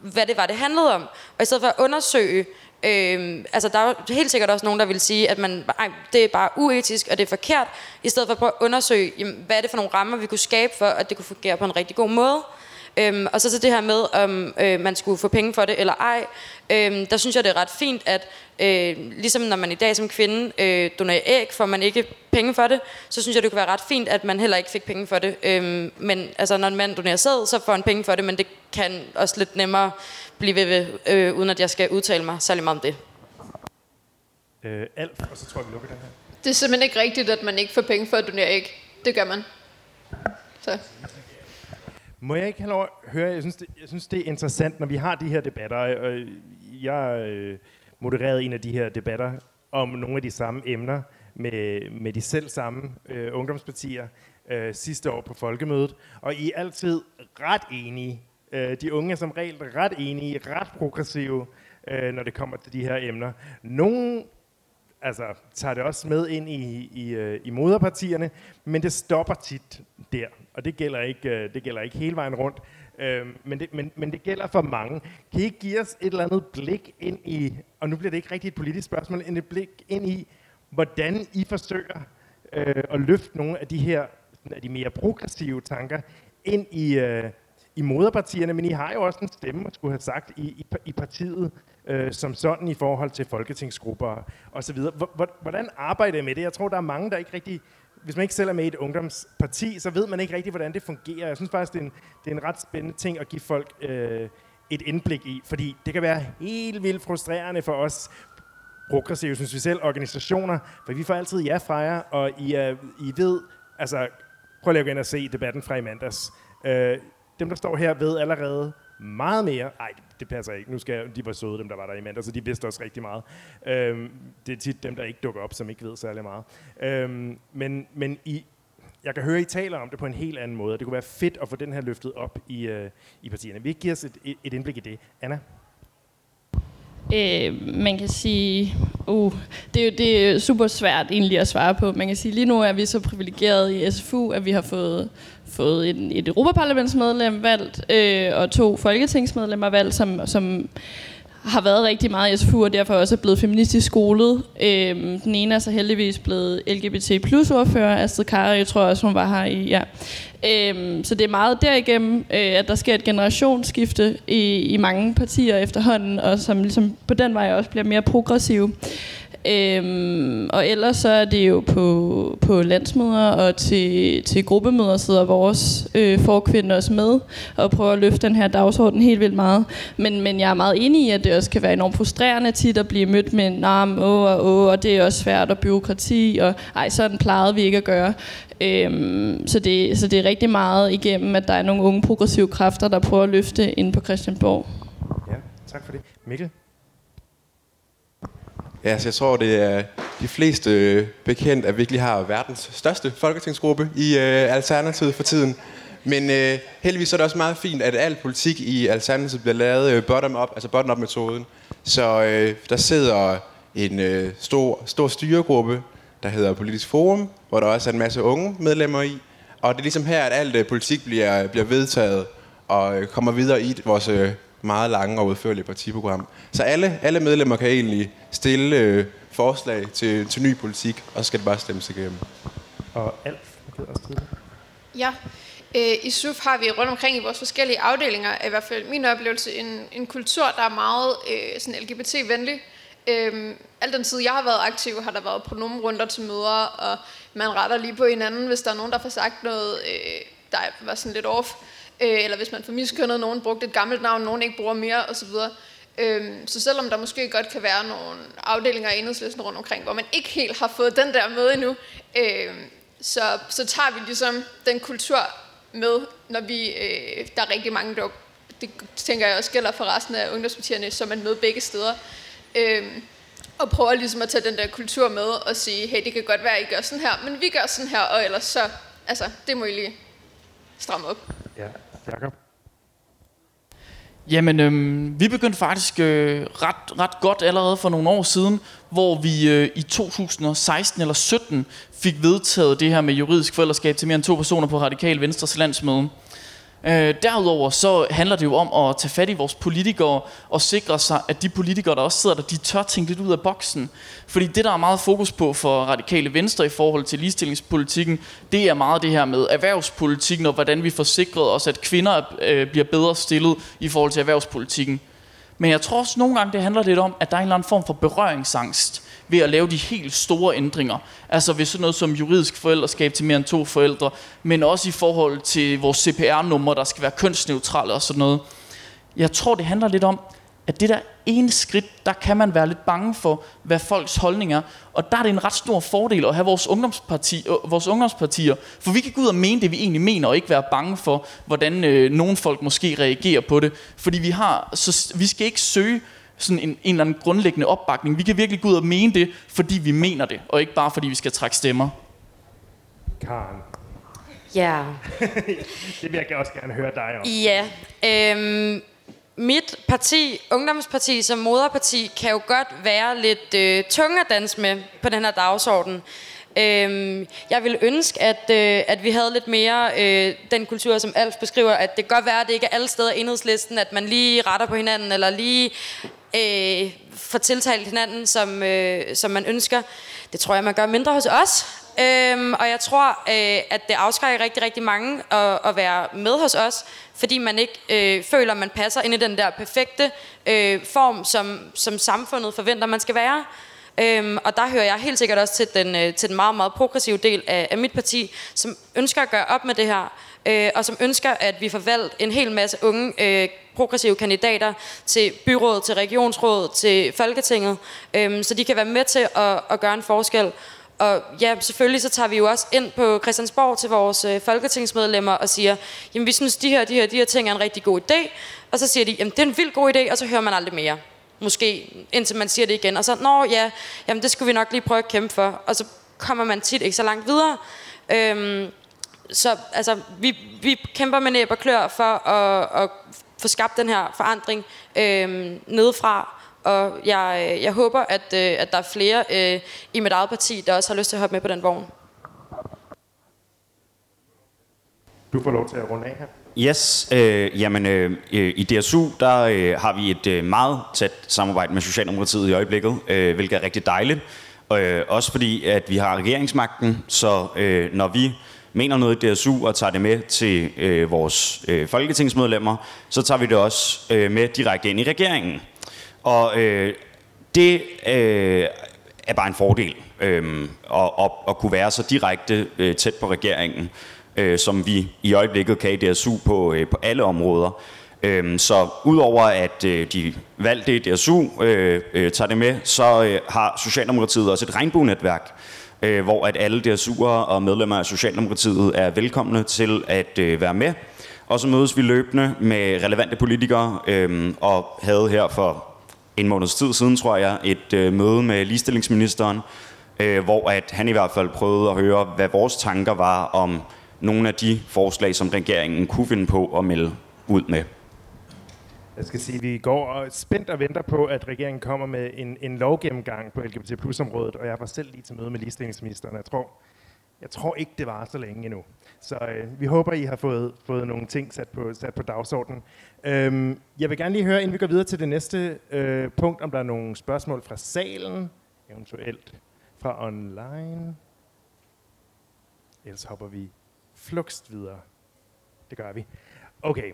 hvad det var, det handlede om, og i stedet for at undersøge, Øhm, altså der er jo helt sikkert også nogen, der vil sige, at man, ej, det er bare uetisk, og det er forkert, i stedet for at prøve at undersøge, jamen, hvad er det for nogle rammer, vi kunne skabe for, at det kunne fungere på en rigtig god måde. Øhm, og så til det her med, om øh, man skulle få penge for det eller ej. Øhm, der synes jeg, det er ret fint, at øh, ligesom når man i dag som kvinde øh, donerer æg, får man ikke penge for det, så synes jeg, det kunne være ret fint, at man heller ikke fik penge for det. Øhm, men altså, når en mand donerer sæd, så får han penge for det, men det kan også lidt nemmere blive ved, ved øh, uden at jeg skal udtale mig særlig meget om det. Øh, Alf, og så tror jeg, vi lukker den her. Det er simpelthen ikke rigtigt, at man ikke får penge for at donere æg. Det gør man. Så. Må jeg ikke have lov at høre, jeg synes, det, jeg synes, det er interessant, når vi har de her debatter, og jeg, øh, modererede en af de her debatter om nogle af de samme emner med, med de selv samme øh, ungdomspartier øh, sidste år på folkemødet. Og I er altid ret enige. Øh, de unge er som regel ret enige, ret progressive, øh, når det kommer til de her emner. Nogle altså, tager det også med ind i, i, øh, i moderpartierne, men det stopper tit der. Og det gælder ikke, øh, det gælder ikke hele vejen rundt. Øh, men, det, men, men det gælder for mange. Kan I give os et eller andet blik ind i, og nu bliver det ikke rigtig et politisk spørgsmål, men et blik ind i, hvordan I forsøger øh, at løfte nogle af de her af de mere progressive tanker ind i, øh, i moderpartierne, men I har jo også en stemme, at skulle have sagt, i, i, i partiet øh, som sådan i forhold til folketingsgrupper og så videre. Hvordan arbejder I med det? Jeg tror, der er mange, der ikke rigtig hvis man ikke selv er med i et ungdomsparti, så ved man ikke rigtig, hvordan det fungerer. Jeg synes faktisk, det er en, det er en ret spændende ting at give folk øh, et indblik i, fordi det kan være helt vildt frustrerende for os progressive, synes vi selv, organisationer, for vi får altid ja fra jer, og I, øh, I ved, altså, prøv lige at gå ind og se debatten fra i mandags. Øh, dem, der står her, ved allerede meget mere. Nej, det passer ikke. Nu skal jeg, de var søde, dem der var der i mandag, så de vidste også rigtig meget. Øhm, det er tit dem, der ikke dukker op, som ikke ved særlig meget. Øhm, men, men I, jeg kan høre, at I taler om det på en helt anden måde. Det kunne være fedt at få den her løftet op i, øh, i partierne. Vi give os et, et indblik i det. Anna? Øh, man kan sige, uh, det, er jo, det er super svært egentlig at svare på. Man kan sige, lige nu er vi så privilegeret i SFU, at vi har fået, fået en, et Europaparlamentsmedlem valgt, øh, og to folketingsmedlemmer valgt, som, som har været rigtig meget i SFU, og derfor også er blevet feministisk skolet. Øhm, den ene er så heldigvis blevet LGBT plus ordfører, Astrid Kara, jeg tror også, hun var her i, ja. Øhm, så det er meget derigennem, øh, at der sker et generationsskifte i, i mange partier efterhånden, og som ligesom på den vej også bliver mere progressive. Øhm, og ellers så er det jo på, på landsmøder og til, til gruppemøder sidder vores øh, forkvinder også med og prøver at løfte den her dagsorden helt vildt meget. Men, men jeg er meget enig i, at det også kan være enormt frustrerende tit at blive mødt med nam, åh og åh, og det er også svært og byråkrati, og ej, sådan plejede vi ikke at gøre. Øhm, så, det, så det er rigtig meget igennem, at der er nogle unge progressive kræfter, der prøver at løfte ind på Christianborg. Ja, tak for det. Mikkel? Ja, så jeg tror, det er de fleste øh, bekendt, at vi virkelig har verdens største folketingsgruppe i øh, Alternativet for tiden. Men øh, heldigvis er det også meget fint, at al politik i Alternativet bliver lavet øh, bottom-up, altså bottom-up-metoden. Så øh, der sidder en øh, stor, stor styregruppe, der hedder Politisk Forum, hvor der også er en masse unge medlemmer i. Og det er ligesom her, at alt øh, politik bliver, bliver vedtaget og øh, kommer videre i vores øh, meget lange og udførlige partiprogram. Så alle, alle medlemmer kan egentlig stille øh, forslag til, til ny politik, og så skal det bare stemmes igennem. Og Alf, kan også til Ja, øh, i SUF har vi rundt omkring i vores forskellige afdelinger, i hvert fald min oplevelse, en, en kultur, der er meget øh, sådan LGBT-venlig. Øhm, al den tid, jeg har været aktiv, har der været pronomenrunder til møder, og man retter lige på hinanden, hvis der er nogen, der får sagt noget, øh, der var sådan lidt off øh, eller hvis man får miskønnet, nogen brugt et gammelt navn, nogen ikke bruger mere osv. Øhm, så selvom der måske godt kan være nogle afdelinger i enhedslisten rundt omkring, hvor man ikke helt har fået den der med endnu, øh, så, så tager vi ligesom den kultur med, når vi, øh, der er rigtig mange, der, det tænker jeg også gælder for resten af ungdomspartierne, som er med begge steder, øh, og prøver ligesom at tage den der kultur med og sige, hey, det kan godt være, at I gør sådan her, men vi gør sådan her, og ellers så, altså, det må I lige stramme op. Ja. Jakob? Jamen, øhm, vi begyndte faktisk øh, ret, ret godt allerede for nogle år siden, hvor vi øh, i 2016 eller 17 fik vedtaget det her med juridisk forældreskab til mere end to personer på Radikal Venstres landsmøde. Øh, derudover så handler det jo om at tage fat i vores politikere og sikre sig, at de politikere, der også sidder der, de tør tænke lidt ud af boksen. Fordi det, der er meget fokus på for radikale venstre i forhold til ligestillingspolitikken, det er meget det her med erhvervspolitikken og hvordan vi får sikret os, at kvinder øh, bliver bedre stillet i forhold til erhvervspolitikken. Men jeg tror også nogle gange, det handler lidt om, at der er en eller anden form for berøringsangst ved at lave de helt store ændringer. Altså ved sådan noget som juridisk forældreskab til mere end to forældre, men også i forhold til vores CPR-nummer, der skal være kønsneutrale og sådan noget. Jeg tror, det handler lidt om, at det der ene skridt, der kan man være lidt bange for, hvad folks holdning er. Og der er det en ret stor fordel at have vores, ungdomsparti, øh, vores ungdomspartier. For vi kan gå ud og mene det, vi egentlig mener, og ikke være bange for, hvordan øh, nogle folk måske reagerer på det. Fordi vi, har, så, vi skal ikke søge sådan en, en eller anden grundlæggende opbakning. Vi kan virkelig gå ud og mene det, fordi vi mener det, og ikke bare fordi vi skal trække stemmer. Karen, Ja. det vil jeg også gerne høre dig om. Ja. Øhm, mit parti, Ungdomsparti som moderparti, kan jo godt være lidt øh, tung at danse med på den her dagsorden. Øhm, jeg vil ønske, at, øh, at vi havde lidt mere øh, den kultur, som Alf beskriver, at det kan godt være, at det ikke er alle steder i enhedslisten, at man lige retter på hinanden, eller lige øh, får tiltalt hinanden, som, øh, som man ønsker. Det tror jeg, man gør mindre hos os. Øhm, og jeg tror, øh, at det afskrækker rigtig, rigtig mange at, at være med hos os, fordi man ikke øh, føler, at man passer ind i den der perfekte øh, form, som, som samfundet forventer, man skal være. Øhm, og der hører jeg helt sikkert også til den, øh, til den meget, meget progressive del af, af mit parti, som ønsker at gøre op med det her, øh, og som ønsker, at vi får valgt en hel masse unge øh, progressive kandidater til byrådet, til regionsrådet, til Folketinget, øh, så de kan være med til at, at gøre en forskel. Og ja, selvfølgelig så tager vi jo også ind på Christiansborg til vores øh, folketingsmedlemmer og siger, jamen vi synes, de her, de her, de her ting er en rigtig god idé. Og så siger de, jamen det er en vild god idé, og så hører man aldrig mere. Måske indtil man siger det igen. Og så, nå ja, jamen det skulle vi nok lige prøve at kæmpe for. Og så kommer man tit ikke så langt videre. Øhm, så altså, vi, vi kæmper med næb og klør for at, at få skabt den her forandring øhm, nedefra. Og jeg, jeg håber, at, øh, at der er flere øh, i mit eget parti, der også har lyst til at hoppe med på den vogn. Du får lov til at runde af her. Yes, øh, jamen øh, øh i DSU, der øh, har vi et øh, meget tæt samarbejde med Socialdemokratiet i øjeblikket, øh, hvilket er rigtig dejligt. Øh, også fordi, at vi har regeringsmagten, så øh, når vi mener noget i DSU og tager det med til øh, vores øh, folketingsmedlemmer, så tager vi det også øh, med direkte ind i regeringen. Og øh, det øh, er bare en fordel øh, at, at, at kunne være så direkte øh, tæt på regeringen, øh, som vi i øjeblikket kan i DSU på, øh, på alle områder. Øh, så udover at øh, de valgte i DSU øh, øh, tager det med, så øh, har Socialdemokratiet også et regnbuenetværk, øh, hvor at alle DSU'ere og medlemmer af Socialdemokratiet er velkomne til at øh, være med. Og så mødes vi løbende med relevante politikere, øh, og havde her for en måneds tid siden, tror jeg, et øh, møde med ligestillingsministeren, øh, hvor at han i hvert fald prøvede at høre, hvad vores tanker var om nogle af de forslag, som regeringen kunne finde på at melde ud med. Jeg skal sige, at vi går og spændt og venter på, at regeringen kommer med en, en lovgennemgang på LGBT plus området, og jeg var selv lige til møde med ligestillingsministeren. Jeg tror, jeg tror ikke, det var så længe endnu. Så øh, vi håber, I har fået, fået nogle ting sat på, sat på dagsordenen. Øhm, jeg vil gerne lige høre, inden vi går videre til det næste øh, punkt, om der er nogle spørgsmål fra salen, eventuelt fra online. Ellers hopper vi flugst videre. Det gør vi. Okay.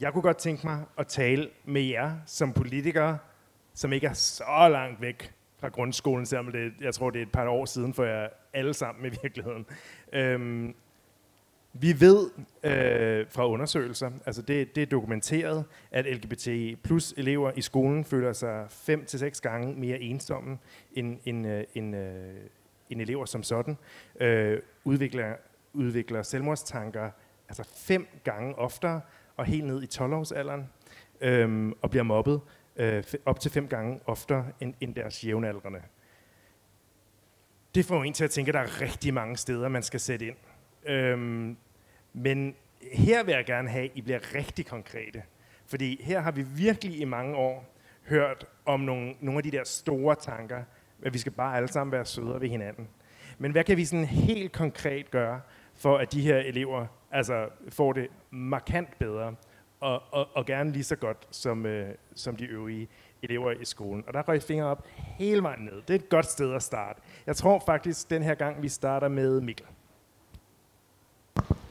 Jeg kunne godt tænke mig at tale med jer som politikere, som ikke er så langt væk fra grundskolen, selvom det, jeg tror, det er et par år siden for jeg alle sammen i virkeligheden. Øhm, vi ved øh, fra undersøgelser, altså det, det er dokumenteret, at LGBT plus elever i skolen føler sig 5-6 gange mere ensomme end, end, øh, end, øh, end elever som sådan. Øh, udvikler, udvikler selvmordstanker altså fem gange oftere og helt ned i 12-årsalderen øhm, og bliver mobbet øh, op til fem gange oftere end, end deres jævnaldrende. Det får en til at tænke, at der er rigtig mange steder, man skal sætte ind. Øhm, men her vil jeg gerne have, at I bliver rigtig konkrete. Fordi her har vi virkelig i mange år hørt om nogle, nogle af de der store tanker, at vi skal bare alle sammen være sødere ved hinanden. Men hvad kan vi sådan helt konkret gøre, for at de her elever altså, får det markant bedre, og, og, og gerne lige så godt som, øh, som de øvrige elever i skolen. Og der røg fingre op hele vejen ned. Det er et godt sted at starte. Jeg tror faktisk, den her gang, vi starter med Mikkel.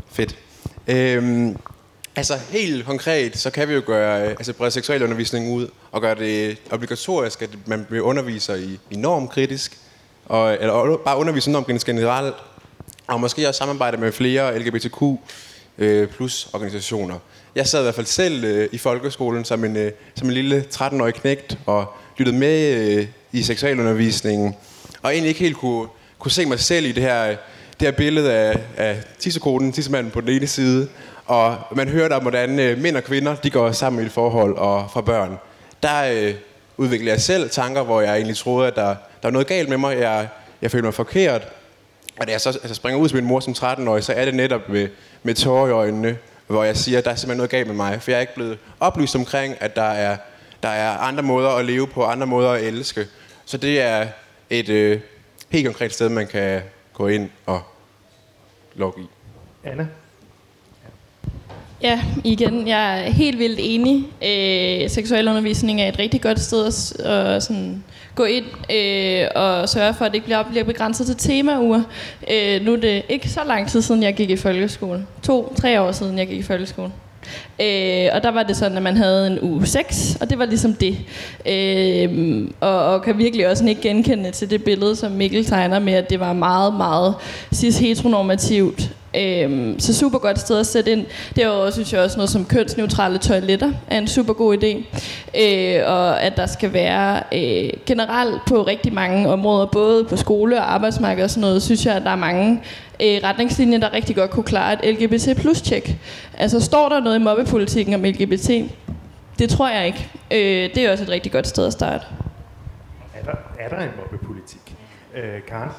Fedt. Øhm, altså helt konkret, så kan vi jo gøre, øh, altså brede seksualundervisning ud og gøre det obligatorisk, at man bliver underviser i, i normkritisk, og, eller bare undervise normkritisk generelt, og måske også samarbejde med flere LGBTQ øh, plus organisationer. Jeg sad i hvert fald selv øh, i folkeskolen som en, øh, som en lille 13-årig knægt og lyttede med øh, i seksualundervisningen, og egentlig ikke helt kunne, kunne se mig selv i det her, øh, det her billede af, af tissekoden, tissemanden på den ene side, og man hørte om, hvordan øh, mænd og kvinder de går sammen i et forhold og fra børn. der øh, udviklede jeg selv tanker, hvor jeg egentlig troede, at der, der var noget galt med mig. Jeg, jeg følte mig forkert. Og da jeg så altså, springer ud til min mor som 13-årig, så er det netop med, med tårer i øjnene, hvor jeg siger, at der er simpelthen noget galt med mig. For jeg er ikke blevet oplyst omkring, at der er, der er andre måder at leve på, andre måder at elske. Så det er et øh, helt konkret sted, man kan gå ind og logge i. Anna? Ja, igen, jeg er helt vildt enig. Øh, seksualundervisning er et rigtig godt sted at, at sådan, gå ind øh, og sørge for, at det ikke bliver, bliver begrænset til temauger. Øh, nu er det ikke så lang tid siden, jeg gik i folkeskole. To-tre år siden, jeg gik i folkeskole. Øh, og der var det sådan, at man havde en uge 6, og det var ligesom det. Øh, og, og kan virkelig også ikke genkende til det billede, som Mikkel tegner med, at det var meget, meget cis-heteronormativt. Øh, så super godt sted at sætte ind. Derudover synes jeg også noget som kønsneutrale toiletter er en super god idé. Øh, og at der skal være øh, generelt på rigtig mange områder, både på skole og arbejdsmarked og sådan noget, synes jeg, at der er mange øh, retningslinjer, der rigtig godt kunne klare et LGBT plus tjek. Altså står der noget i mobbepolitikken om LGBT? Det tror jeg ikke. Øh, det er også et rigtig godt sted at starte. Er der, er der en mobbepolitik? Øh, Karen?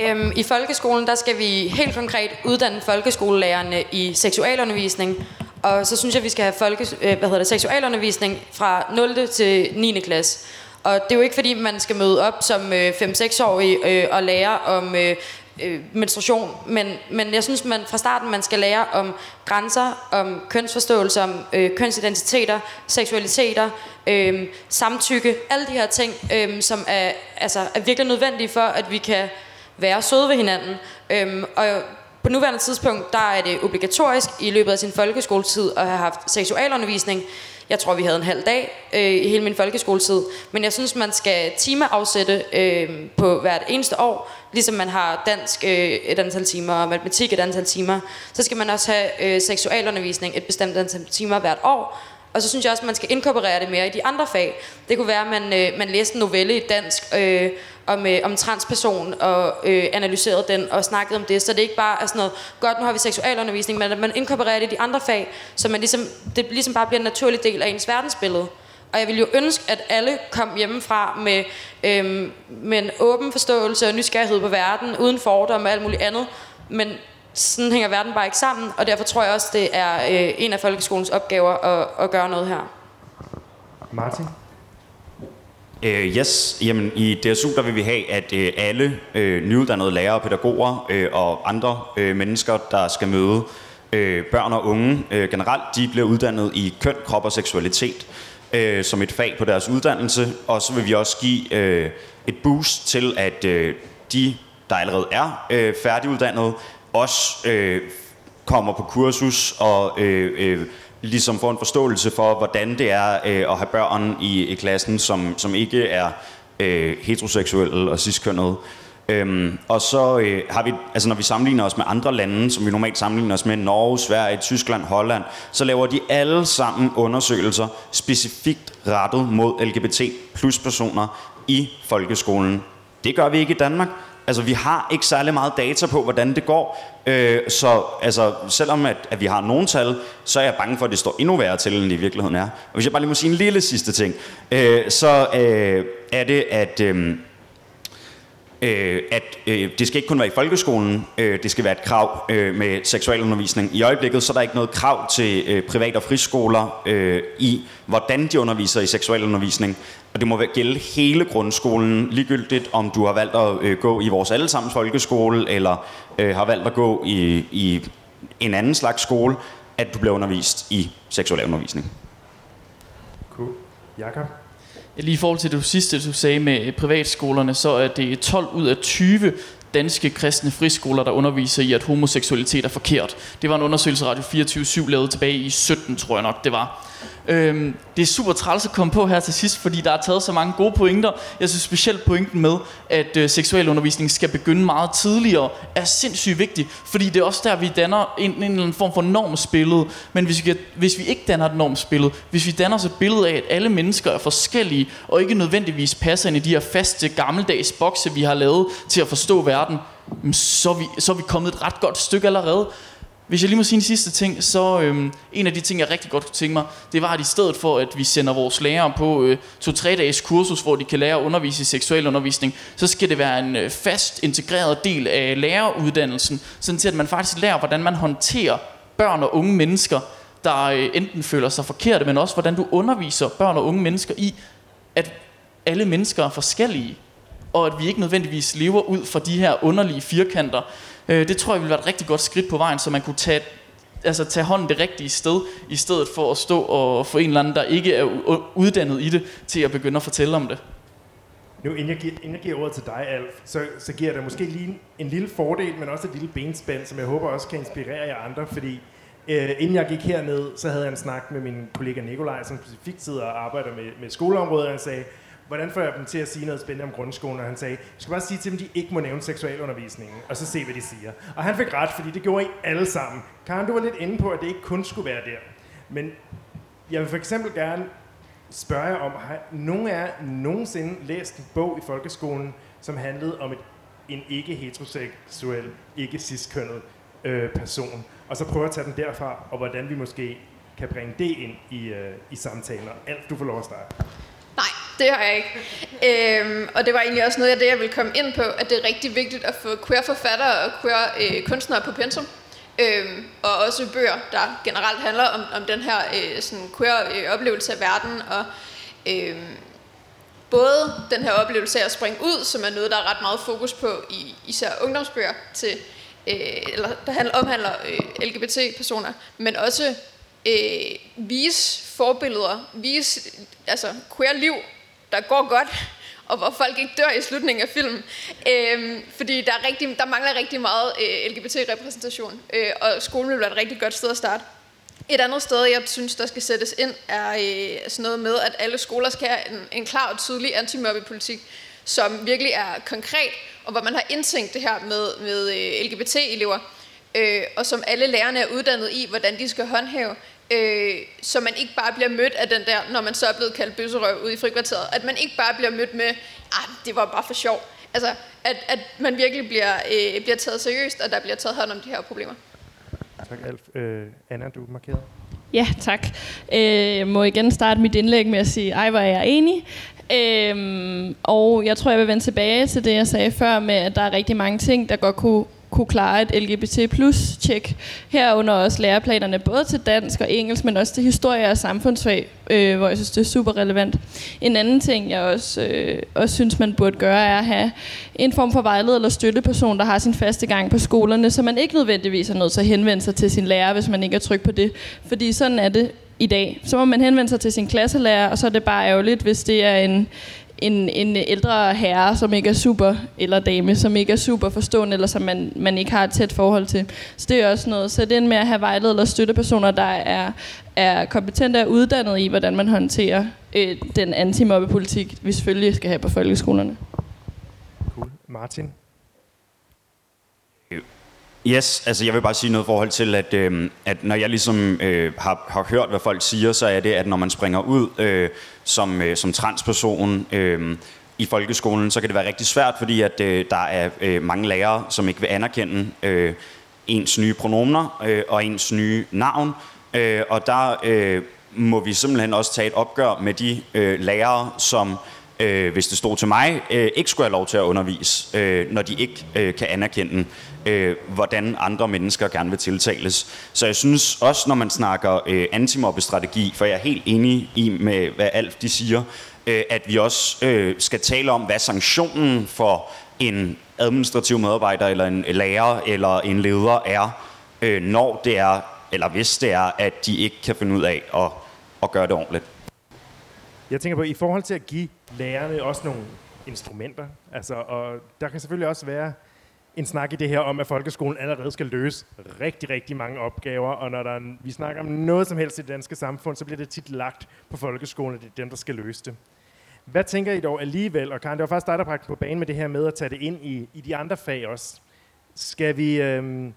Øhm, I folkeskolen, der skal vi helt konkret uddanne folkeskolelærerne i seksualundervisning. Og så synes jeg, vi skal have folke, øh, hvad hedder det, seksualundervisning fra 0. til 9. klasse. Og det er jo ikke, fordi man skal møde op som øh, 5-6-årig øh, og lære om øh, øh, menstruation, men, men jeg synes, man fra starten man skal lære om grænser, om kønsforståelse, om øh, kønsidentiteter, seksualiteter, øh, samtykke, alle de her ting, øh, som er, altså, er virkelig nødvendige for, at vi kan være søde ved hinanden. Øhm, og på nuværende tidspunkt, der er det obligatorisk i løbet af sin folkeskoletid at have haft seksualundervisning. Jeg tror, vi havde en halv dag øh, i hele min folkeskoletid. Men jeg synes, man skal timeafsætte øh, på hvert eneste år. Ligesom man har dansk øh, et antal timer og matematik et antal timer. Så skal man også have øh, seksualundervisning et bestemt antal timer hvert år. Og så synes jeg også, at man skal inkorporere det mere i de andre fag. Det kunne være, at man, øh, man læste en novelle i dansk øh, om, øh, om transperson, og øh, analyserede den og snakkede om det. Så det ikke bare er sådan noget, godt, nu har vi seksualundervisning, men at man inkorporerer det i de andre fag, så man ligesom, det ligesom bare bliver en naturlig del af ens verdensbillede. Og jeg vil jo ønske, at alle kom hjemmefra med, øh, med en åben forståelse og nysgerrighed på verden, uden fordomme og alt muligt andet. Men sådan hænger verden bare ikke sammen, og derfor tror jeg også, det er øh, en af folkeskolens opgaver at, at gøre noget her. Martin? Øh, yes, jamen i DSU der vil vi have, at øh, alle øh, nyuddannede lærere, pædagoger øh, og andre øh, mennesker, der skal møde øh, børn og unge øh, generelt, de bliver uddannet i køn, krop og seksualitet øh, som et fag på deres uddannelse. Og så vil vi også give øh, et boost til, at øh, de, der allerede er øh, færdiguddannede, også øh, kommer på kursus og øh, øh, ligesom får en forståelse for, hvordan det er øh, at have børn i, i klassen, som, som ikke er øh, heteroseksuelle og ciskønnede. Øhm, og så øh, har vi, altså når vi sammenligner os med andre lande, som vi normalt sammenligner os med, Norge, Sverige, Tyskland, Holland, så laver de alle sammen undersøgelser specifikt rettet mod LGBT plus personer i folkeskolen. Det gør vi ikke i Danmark. Altså, vi har ikke særlig meget data på, hvordan det går. Øh, så altså, selvom at, at vi har nogle tal, så er jeg bange for, at det står endnu værre til, end det i virkeligheden er. Og hvis jeg bare lige må sige en lille sidste ting, øh, så øh, er det, at... Øh, øh, at øh, det skal ikke kun være i folkeskolen, øh, det skal være et krav øh, med seksualundervisning. I øjeblikket så er der ikke noget krav til øh, privat- og friskoler øh, i, hvordan de underviser i seksualundervisning. Og det må gælde hele grundskolen, ligegyldigt om du har valgt at øh, gå i vores allesammens folkeskole, eller øh, har valgt at gå i, i en anden slags skole, at du bliver undervist i seksualundervisning. Cool. Jakob? Lige i forhold til det sidste, du sagde med øh, privatskolerne, så er det 12 ud af 20 danske kristne friskoler, der underviser i, at homoseksualitet er forkert. Det var en undersøgelse, Radio 24-7 lavede tilbage i 17, tror jeg nok, det var. Øhm, det er super træls at komme på her til sidst, fordi der er taget så mange gode pointer. Jeg synes specielt pointen med, at øh, seksualundervisning skal begynde meget tidligere, er sindssygt vigtig, fordi det er også der, vi danner en, en eller anden form for normsbillede. Men hvis vi, hvis vi ikke danner et normsbillede, hvis vi danner os et billede af, at alle mennesker er forskellige, og ikke nødvendigvis passer ind i de her faste, gammeldags bokse, vi har lavet til at forstå verden, så er vi, så er vi kommet et ret godt stykke allerede. Hvis jeg lige må sige en sidste ting, så øhm, en af de ting, jeg rigtig godt kunne tænke mig, det var, at i stedet for, at vi sender vores lærere på øh, to-tre dages kursus, hvor de kan lære at undervise i seksualundervisning, så skal det være en øh, fast integreret del af læreruddannelsen, sådan til at man faktisk lærer, hvordan man håndterer børn og unge mennesker, der øh, enten føler sig forkerte, men også hvordan du underviser børn og unge mennesker i, at alle mennesker er forskellige, og at vi ikke nødvendigvis lever ud fra de her underlige firkanter. Øh, det tror jeg ville være et rigtig godt skridt på vejen, så man kunne tage, altså tage hånden det rigtige sted, i stedet for at stå og få en eller anden, der ikke er uddannet i det, til at begynde at fortælle om det. Nu, inden jeg, giver, inden jeg giver ordet til dig, Alf, så, så giver det måske lige en, en lille fordel, men også et lille benspænd, som jeg håber også kan inspirere jer andre, fordi øh, inden jeg gik herned, så havde jeg en snak med min kollega Nikolaj, som specifikt sidder og arbejder med, med skoleområdet, og han sagde, hvordan får jeg dem til at sige noget spændende om grundskolen? Og han sagde, jeg skal bare sige til dem, at de ikke må nævne seksualundervisningen, og så se, hvad de siger. Og han fik ret, fordi det gjorde I alle sammen. Karen, du var lidt inde på, at det ikke kun skulle være der. Men jeg vil for eksempel gerne spørge jer om, har nogen af jer nogensinde læst en bog i folkeskolen, som handlede om et, en ikke-heteroseksuel, ikke-ciskønnet øh, person? Og så prøve at tage den derfra, og hvordan vi måske kan bringe det ind i, øh, i samtaler. Alt, du får lov at starte. Nej, det har jeg ikke. Øhm, og det var egentlig også noget af det, jeg ville komme ind på, at det er rigtig vigtigt at få queer forfattere og queer øh, kunstnere på pensum. Øhm, og også bøger, der generelt handler om, om den her øh, sådan queer øh, oplevelse af verden. Og øh, både den her oplevelse af at springe ud, som er noget, der er ret meget fokus på i især ungdomsbøger, til, øh, eller der handler, omhandler øh, LGBT-personer, men også øh, vise forbilleder, vise altså queer liv, der går godt, og hvor folk ikke dør i slutningen af filmen. Øh, fordi der, er rigtig, der mangler rigtig meget øh, LGBT-repræsentation, øh, og skolen vil være et rigtig godt sted at starte. Et andet sted, jeg synes, der skal sættes ind, er øh, sådan noget med, at alle skoler skal have en, en klar og tydelig antimobbepolitik, som virkelig er konkret, og hvor man har indtænkt det her med, med øh, LGBT-elever, øh, og som alle lærerne er uddannet i, hvordan de skal håndhæve øh, så man ikke bare bliver mødt af den der, når man så er blevet kaldt bøsserøv ude i frikvarteret, at man ikke bare bliver mødt med, ah, det var bare for sjov. Altså, at, at man virkelig bliver, øh, bliver taget seriøst, og der bliver taget hånd om de her problemer. Tak, Alf. Øh, Anna, du er markeret. Ja, tak. Øh, jeg må igen starte mit indlæg med at sige, ej, hvor er jeg enig. Øhm, og jeg tror, jeg vil vende tilbage til det, jeg sagde før med, at der er rigtig mange ting, der godt kunne kunne klare et LGBT plus tjek. Herunder også læreplanerne både til dansk og engelsk, men også til historie og samfundsfag, øh, hvor jeg synes, det er super relevant. En anden ting, jeg også, øh, også synes, man burde gøre, er at have en form for vejleder eller støtteperson, der har sin faste gang på skolerne, så man ikke nødvendigvis er nødt til at henvende sig til sin lærer, hvis man ikke er tryg på det. Fordi sådan er det i dag. Så må man henvende sig til sin klasselærer, og så er det bare ærgerligt, hvis det er en en, en ældre herre, som ikke er super, eller dame, som ikke er super forstående, eller som man, man ikke har et tæt forhold til. Så det er også noget. Så det er med at have vejleder eller støttepersoner, der er, er kompetente og uddannet i, hvordan man håndterer øh, den antimobbepolitik, vi selvfølgelig skal have på folkeskolerne. Cool. Martin? Yes, altså jeg vil bare sige noget i forhold til, at, øh, at når jeg ligesom øh, har, har hørt, hvad folk siger, så er det, at når man springer ud øh, som, øh, som transperson øh, i folkeskolen, så kan det være rigtig svært, fordi at øh, der er øh, mange lærere, som ikke vil anerkende øh, ens nye pronomner øh, og ens nye navn. Øh, og der øh, må vi simpelthen også tage et opgør med de øh, lærere, som øh, hvis det stod til mig, øh, ikke skulle have lov til at undervise, øh, når de ikke øh, kan anerkende, øh, hvordan andre mennesker gerne vil tiltales. Så jeg synes også, når man snakker øh, antimobbestrategi, for jeg er helt enig i med, hvad Alf de siger, øh, at vi også øh, skal tale om, hvad sanktionen for en administrativ medarbejder, eller en lærer, eller en leder er, øh, når det er, eller hvis det er, at de ikke kan finde ud af at, at gøre det ordentligt. Jeg tænker på, i forhold til at give lærerne også nogle instrumenter, altså, og der kan selvfølgelig også være en snak i det her om, at folkeskolen allerede skal løse rigtig, rigtig mange opgaver, og når der er, vi snakker om noget som helst i det danske samfund, så bliver det tit lagt på folkeskolen, at det er dem, der skal løse det. Hvad tænker I dog alligevel, og Karen, det var faktisk dig, der bragte på banen med det her med at tage det ind i, i de andre fag også. Skal vi, øhm,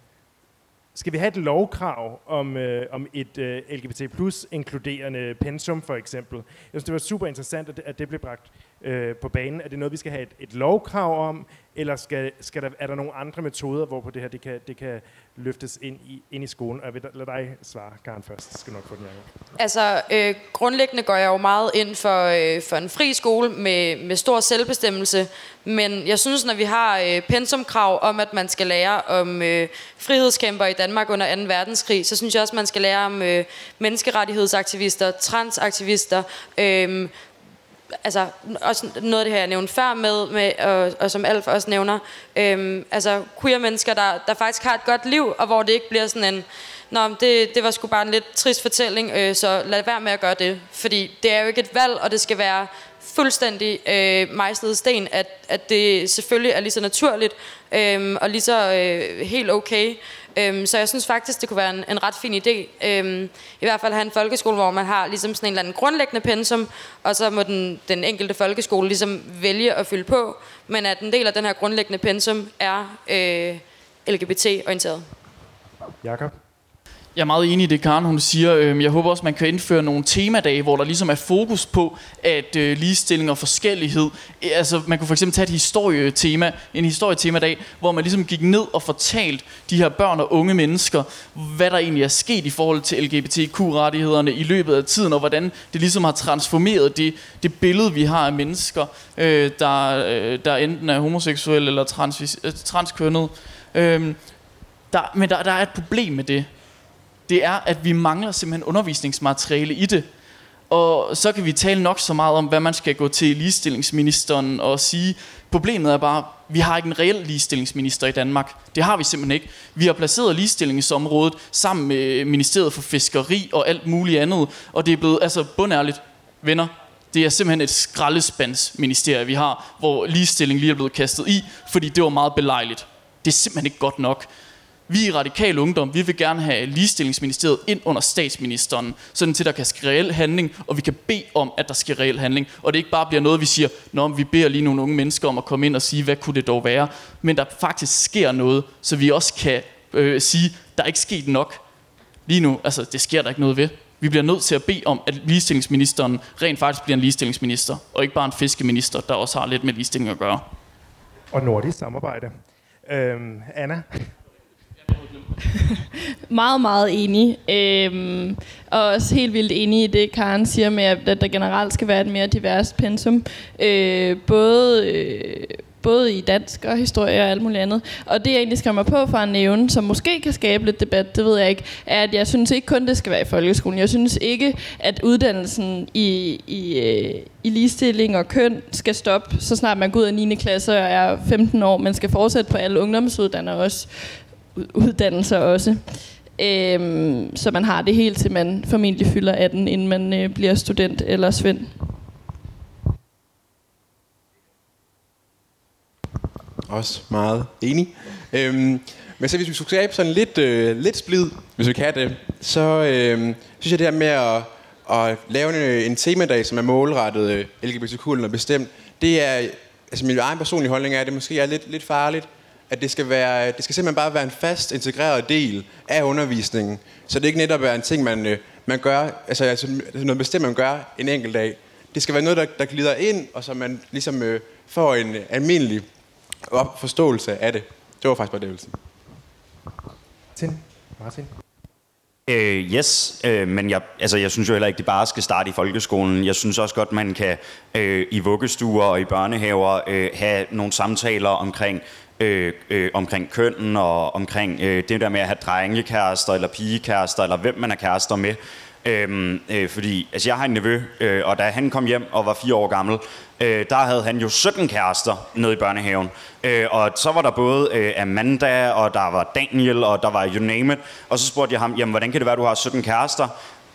skal vi have et lovkrav om, øh, om et øh, LGBT plus inkluderende pensum for eksempel? Jeg synes, det var super interessant, at det, at det blev bragt øh, på banen? Er det noget, vi skal have et, et lovkrav om, eller skal, skal der, er der nogle andre metoder, hvorpå det her det kan, det kan løftes ind i, ind i skolen? Og jeg vil lade dig svare, Karen, først. Jeg skal nok få den her. Altså, øh, grundlæggende går jeg jo meget ind for, øh, for en fri skole med, med stor selvbestemmelse, men jeg synes, når vi har øh, pensumkrav om, at man skal lære om øh, frihedskæmper i Danmark under 2. verdenskrig, så synes jeg også, man skal lære om øh, menneskerettighedsaktivister, transaktivister, øh, altså også noget af det her, jeg nævnte før med, med og, og som Alf også nævner, øhm, altså queer mennesker, der, der faktisk har et godt liv, og hvor det ikke bliver sådan en, Nå, det, det var sgu bare en lidt trist fortælling, øh, så lad være med at gøre det. Fordi det er jo ikke et valg, og det skal være fuldstændig øh, mejslet sten, at, at det selvfølgelig er lige så naturligt øh, og lige så øh, helt okay. Øhm, så jeg synes faktisk, det kunne være en, en ret fin idé. Øhm, I hvert fald have en folkeskole, hvor man har ligesom sådan en eller anden grundlæggende pensum, og så må den, den enkelte folkeskole ligesom vælge at fylde på, men at en del af den her grundlæggende pensum er øh, LGBT-orienteret. Jakob? Jeg er meget enig i det, Karen hun siger. Øhm, jeg håber også, man kan indføre nogle temadage, hvor der ligesom er fokus på, at øh, ligestilling og forskellighed... Øh, altså, man kunne for eksempel tage et historietema, en historietemadag, hvor man ligesom gik ned og fortalt de her børn og unge mennesker, hvad der egentlig er sket i forhold til LGBTQ-rettighederne i løbet af tiden, og hvordan det ligesom har transformeret det, det billede, vi har af mennesker, øh, der, øh, der enten er homoseksuelle eller trans, øh, transkønnet. Øh, der, men der, der er et problem med det det er, at vi mangler simpelthen undervisningsmateriale i det. Og så kan vi tale nok så meget om, hvad man skal gå til ligestillingsministeren og sige. Problemet er bare, at vi har ikke en reel ligestillingsminister i Danmark. Det har vi simpelthen ikke. Vi har placeret ligestillingsområdet sammen med Ministeriet for Fiskeri og alt muligt andet. Og det er blevet, altså bundærligt, venner, det er simpelthen et skraldespandsministerie, vi har, hvor ligestilling lige er blevet kastet i, fordi det var meget belejligt. Det er simpelthen ikke godt nok. Vi i Radikal Ungdom, vi vil gerne have ligestillingsministeriet ind under statsministeren, sådan til der kan ske reel handling, og vi kan bede om, at der sker reel handling. Og det ikke bare bliver noget, vi siger, Nå, vi beder lige nogle unge mennesker om at komme ind og sige, hvad kunne det dog være? Men der faktisk sker noget, så vi også kan øh, sige, der er ikke sket nok. Lige nu, altså det sker der ikke noget ved. Vi bliver nødt til at bede om, at ligestillingsministeren rent faktisk bliver en ligestillingsminister, og ikke bare en fiskeminister, der også har lidt med ligestilling at gøre. Og nordisk samarbejde. Øhm, Anna? meget, meget enig. Øhm, og også helt vildt enig i det, Karen siger med, at der generelt skal være et mere divers pensum. Øh, både... Øh, både i dansk og historie og alt muligt andet. Og det, jeg egentlig skrev mig på for at nævne, som måske kan skabe lidt debat, det ved jeg ikke, er, at jeg synes ikke kun, det skal være i folkeskolen. Jeg synes ikke, at uddannelsen i, i, øh, i ligestilling og køn skal stoppe, så snart man går ud af 9. klasse og er 15 år, men skal fortsætte på alle ungdomsuddannelser også uddannelser også. Øhm, så man har det helt til man formentlig fylder 18, inden man øh, bliver student eller svend. Også meget enig. Øhm, men så hvis vi skulle skabe sådan lidt, øh, lidt splid, hvis vi kan det, så øh, synes jeg det her med at, at lave en, øh, en temadag, som er målrettet øh, LGBTQ og bestemt, det er, altså min egen personlige holdning er, at det måske er lidt, lidt farligt, at det skal, være, det skal simpelthen bare være en fast, integreret del af undervisningen. Så det ikke netop er en ting, man, øh, man gør, altså, altså noget bestemt, man gør en enkelt dag. Det skal være noget, der, der glider ind, og så man ligesom øh, får en almindelig forståelse af det. Det var faktisk bare det, jeg ville sige. Martin? Martin? Øh, yes, øh, men jeg, altså, jeg synes jo heller ikke, det bare skal starte i folkeskolen. Jeg synes også godt, man kan øh, i vuggestuer og i børnehaver øh, have nogle samtaler omkring øh, øh, omkring kønnen og omkring øh, det der med at have drengekærester eller pigekærester, eller hvem man er kærester med. Øhm, øh, fordi altså jeg har en nevø, øh, og da han kom hjem og var fire år gammel, øh, der havde han jo 17 kærester nede i børnehaven. Øh, og så var der både øh, Amanda, og der var Daniel, og der var you name it. Og så spurgte jeg ham, jamen hvordan kan det være, du har 17 kærester?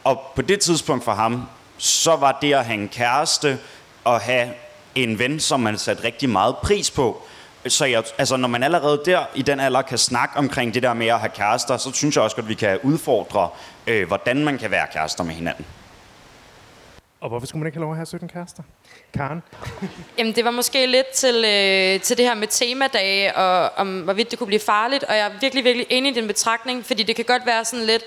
Og på det tidspunkt for ham, så var det at have en kæreste og have en ven, som man satte rigtig meget pris på. Så jeg, altså, når man allerede der i den alder kan snakke omkring det der med at have kærester, så synes jeg også at vi kan udfordre, øh, hvordan man kan være kærester med hinanden. Og hvorfor skulle man ikke have lov at have 17 kærester? Karen? Jamen, det var måske lidt til, øh, til det her med temadage, og om hvorvidt det kunne blive farligt. Og jeg er virkelig, virkelig enig i din betragtning, fordi det kan godt være sådan lidt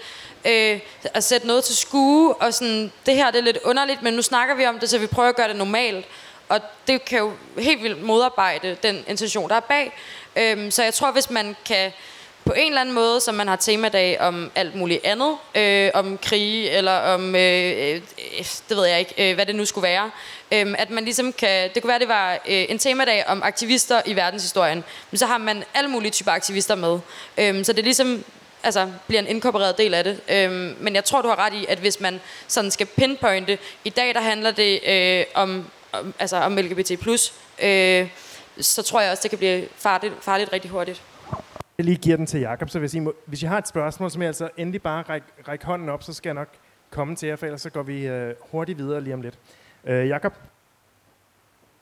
øh, at sætte noget til skue, og sådan, det her det er lidt underligt, men nu snakker vi om det, så vi prøver at gøre det normalt og det kan jo helt vildt modarbejde den intention, der er bag. Øhm, så jeg tror, hvis man kan på en eller anden måde, som man har temadag om alt muligt andet, øh, om krige, eller om, øh, øh, det ved jeg ikke, øh, hvad det nu skulle være, øh, at man ligesom kan, det kunne være, det var øh, en temadag om aktivister i verdenshistorien, men så har man alle mulige typer aktivister med. Øh, så det ligesom altså, bliver en inkorporeret del af det. Øhm, men jeg tror, du har ret i, at hvis man sådan skal pinpointe, i dag der handler det øh, om, om, altså om LGBT+, øh, så tror jeg også, det kan blive farligt, farligt rigtig hurtigt. Jeg lige giver den til Jakob, så hvis I, må, hvis I har et spørgsmål, så må jeg altså endelig bare række, række hånden op, så skal jeg nok komme til jer, for ellers så går vi øh, hurtigt videre lige om lidt. Øh, Jakob?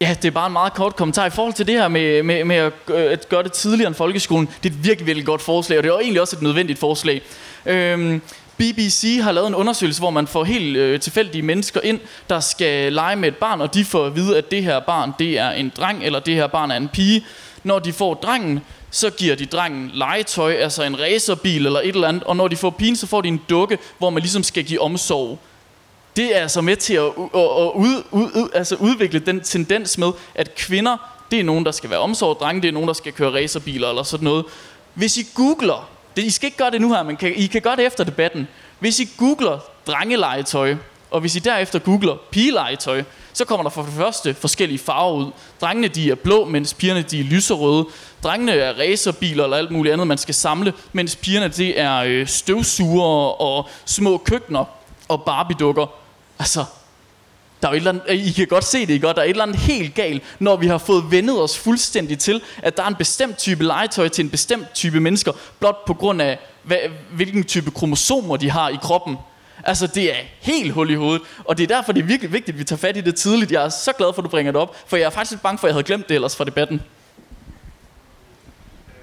Ja, det er bare en meget kort kommentar i forhold til det her med, med, med at, øh, at gøre det tidligere end folkeskolen. Det er et virkelig, virkelig godt forslag, og det er egentlig også et nødvendigt forslag. Øhm, BBC har lavet en undersøgelse, hvor man får helt øh, tilfældige mennesker ind, der skal lege med et barn, og de får at vide, at det her barn det er en dreng, eller det her barn er en pige. Når de får drengen, så giver de drengen legetøj, altså en racerbil eller et eller andet, og når de får pigen, så får de en dukke, hvor man ligesom skal give omsorg. Det er altså med til at, at, at ud, ud, ud, altså udvikle den tendens med, at kvinder, det er nogen, der skal være omsorg, drenge, det er nogen, der skal køre racerbiler eller sådan noget. Hvis I googler, det, I skal ikke gøre det nu her, men kan, I kan gøre det efter debatten. Hvis I googler drengelegetøj, og hvis I derefter googler pigelegetøj, så kommer der for det første forskellige farver ud. Drengene de er blå, mens pigerne de er lyserøde. Drengene er racerbiler eller alt muligt andet, man skal samle, mens pigerne det er øh, støvsugere og små køkkener og Barbie-dukker. Altså, der er jo et eller andet, I kan godt se det, ikke? Der er et eller andet helt galt, når vi har fået vendet os fuldstændig til, at der er en bestemt type legetøj til en bestemt type mennesker, blot på grund af, hvad, hvilken type kromosomer de har i kroppen. Altså, det er helt hul i hovedet, og det er derfor, det er virkelig vigtigt, at vi tager fat i det tidligt. Jeg er så glad for, at du bringer det op, for jeg er faktisk lidt bange for, at jeg havde glemt det ellers fra debatten.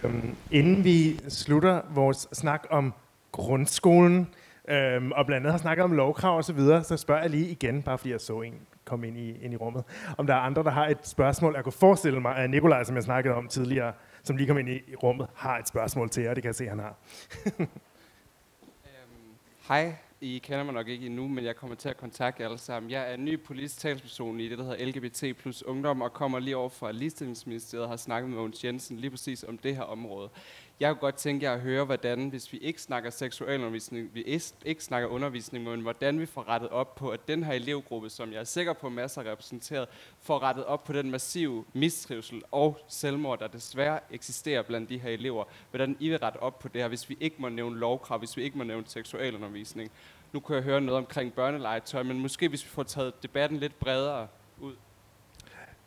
Øhm, inden vi slutter vores snak om grundskolen, øhm, og blandt andet har snakket om lovkrav og så videre, så spørger jeg lige igen, bare fordi jeg så en komme ind i, ind i rummet, om der er andre, der har et spørgsmål. Jeg kunne forestille mig, at Nikolaj, som jeg snakkede om tidligere, som lige kom ind i rummet, har et spørgsmål til jer. Det kan jeg se, han har. Hej, I kender mig nok ikke endnu, men jeg kommer til at kontakte jer alle sammen. Jeg er ny politisk talsperson i det, der hedder LGBT plus ungdom, og kommer lige over fra Ligestillingsministeriet og har snakket med Mogens Jensen lige præcis om det her område. Jeg kunne godt tænke jer at høre, hvordan, hvis vi ikke snakker seksualundervisning, vi ikke snakker undervisning, men hvordan vi får rettet op på, at den her elevgruppe, som jeg er sikker på masser repræsenteret, får rettet op på den massive mistrivsel og selvmord, der desværre eksisterer blandt de her elever. Hvordan I vil rette op på det her, hvis vi ikke må nævne lovkrav, hvis vi ikke må nævne seksualundervisning. Nu kunne jeg høre noget omkring børnelegetøj, men måske hvis vi får taget debatten lidt bredere ud.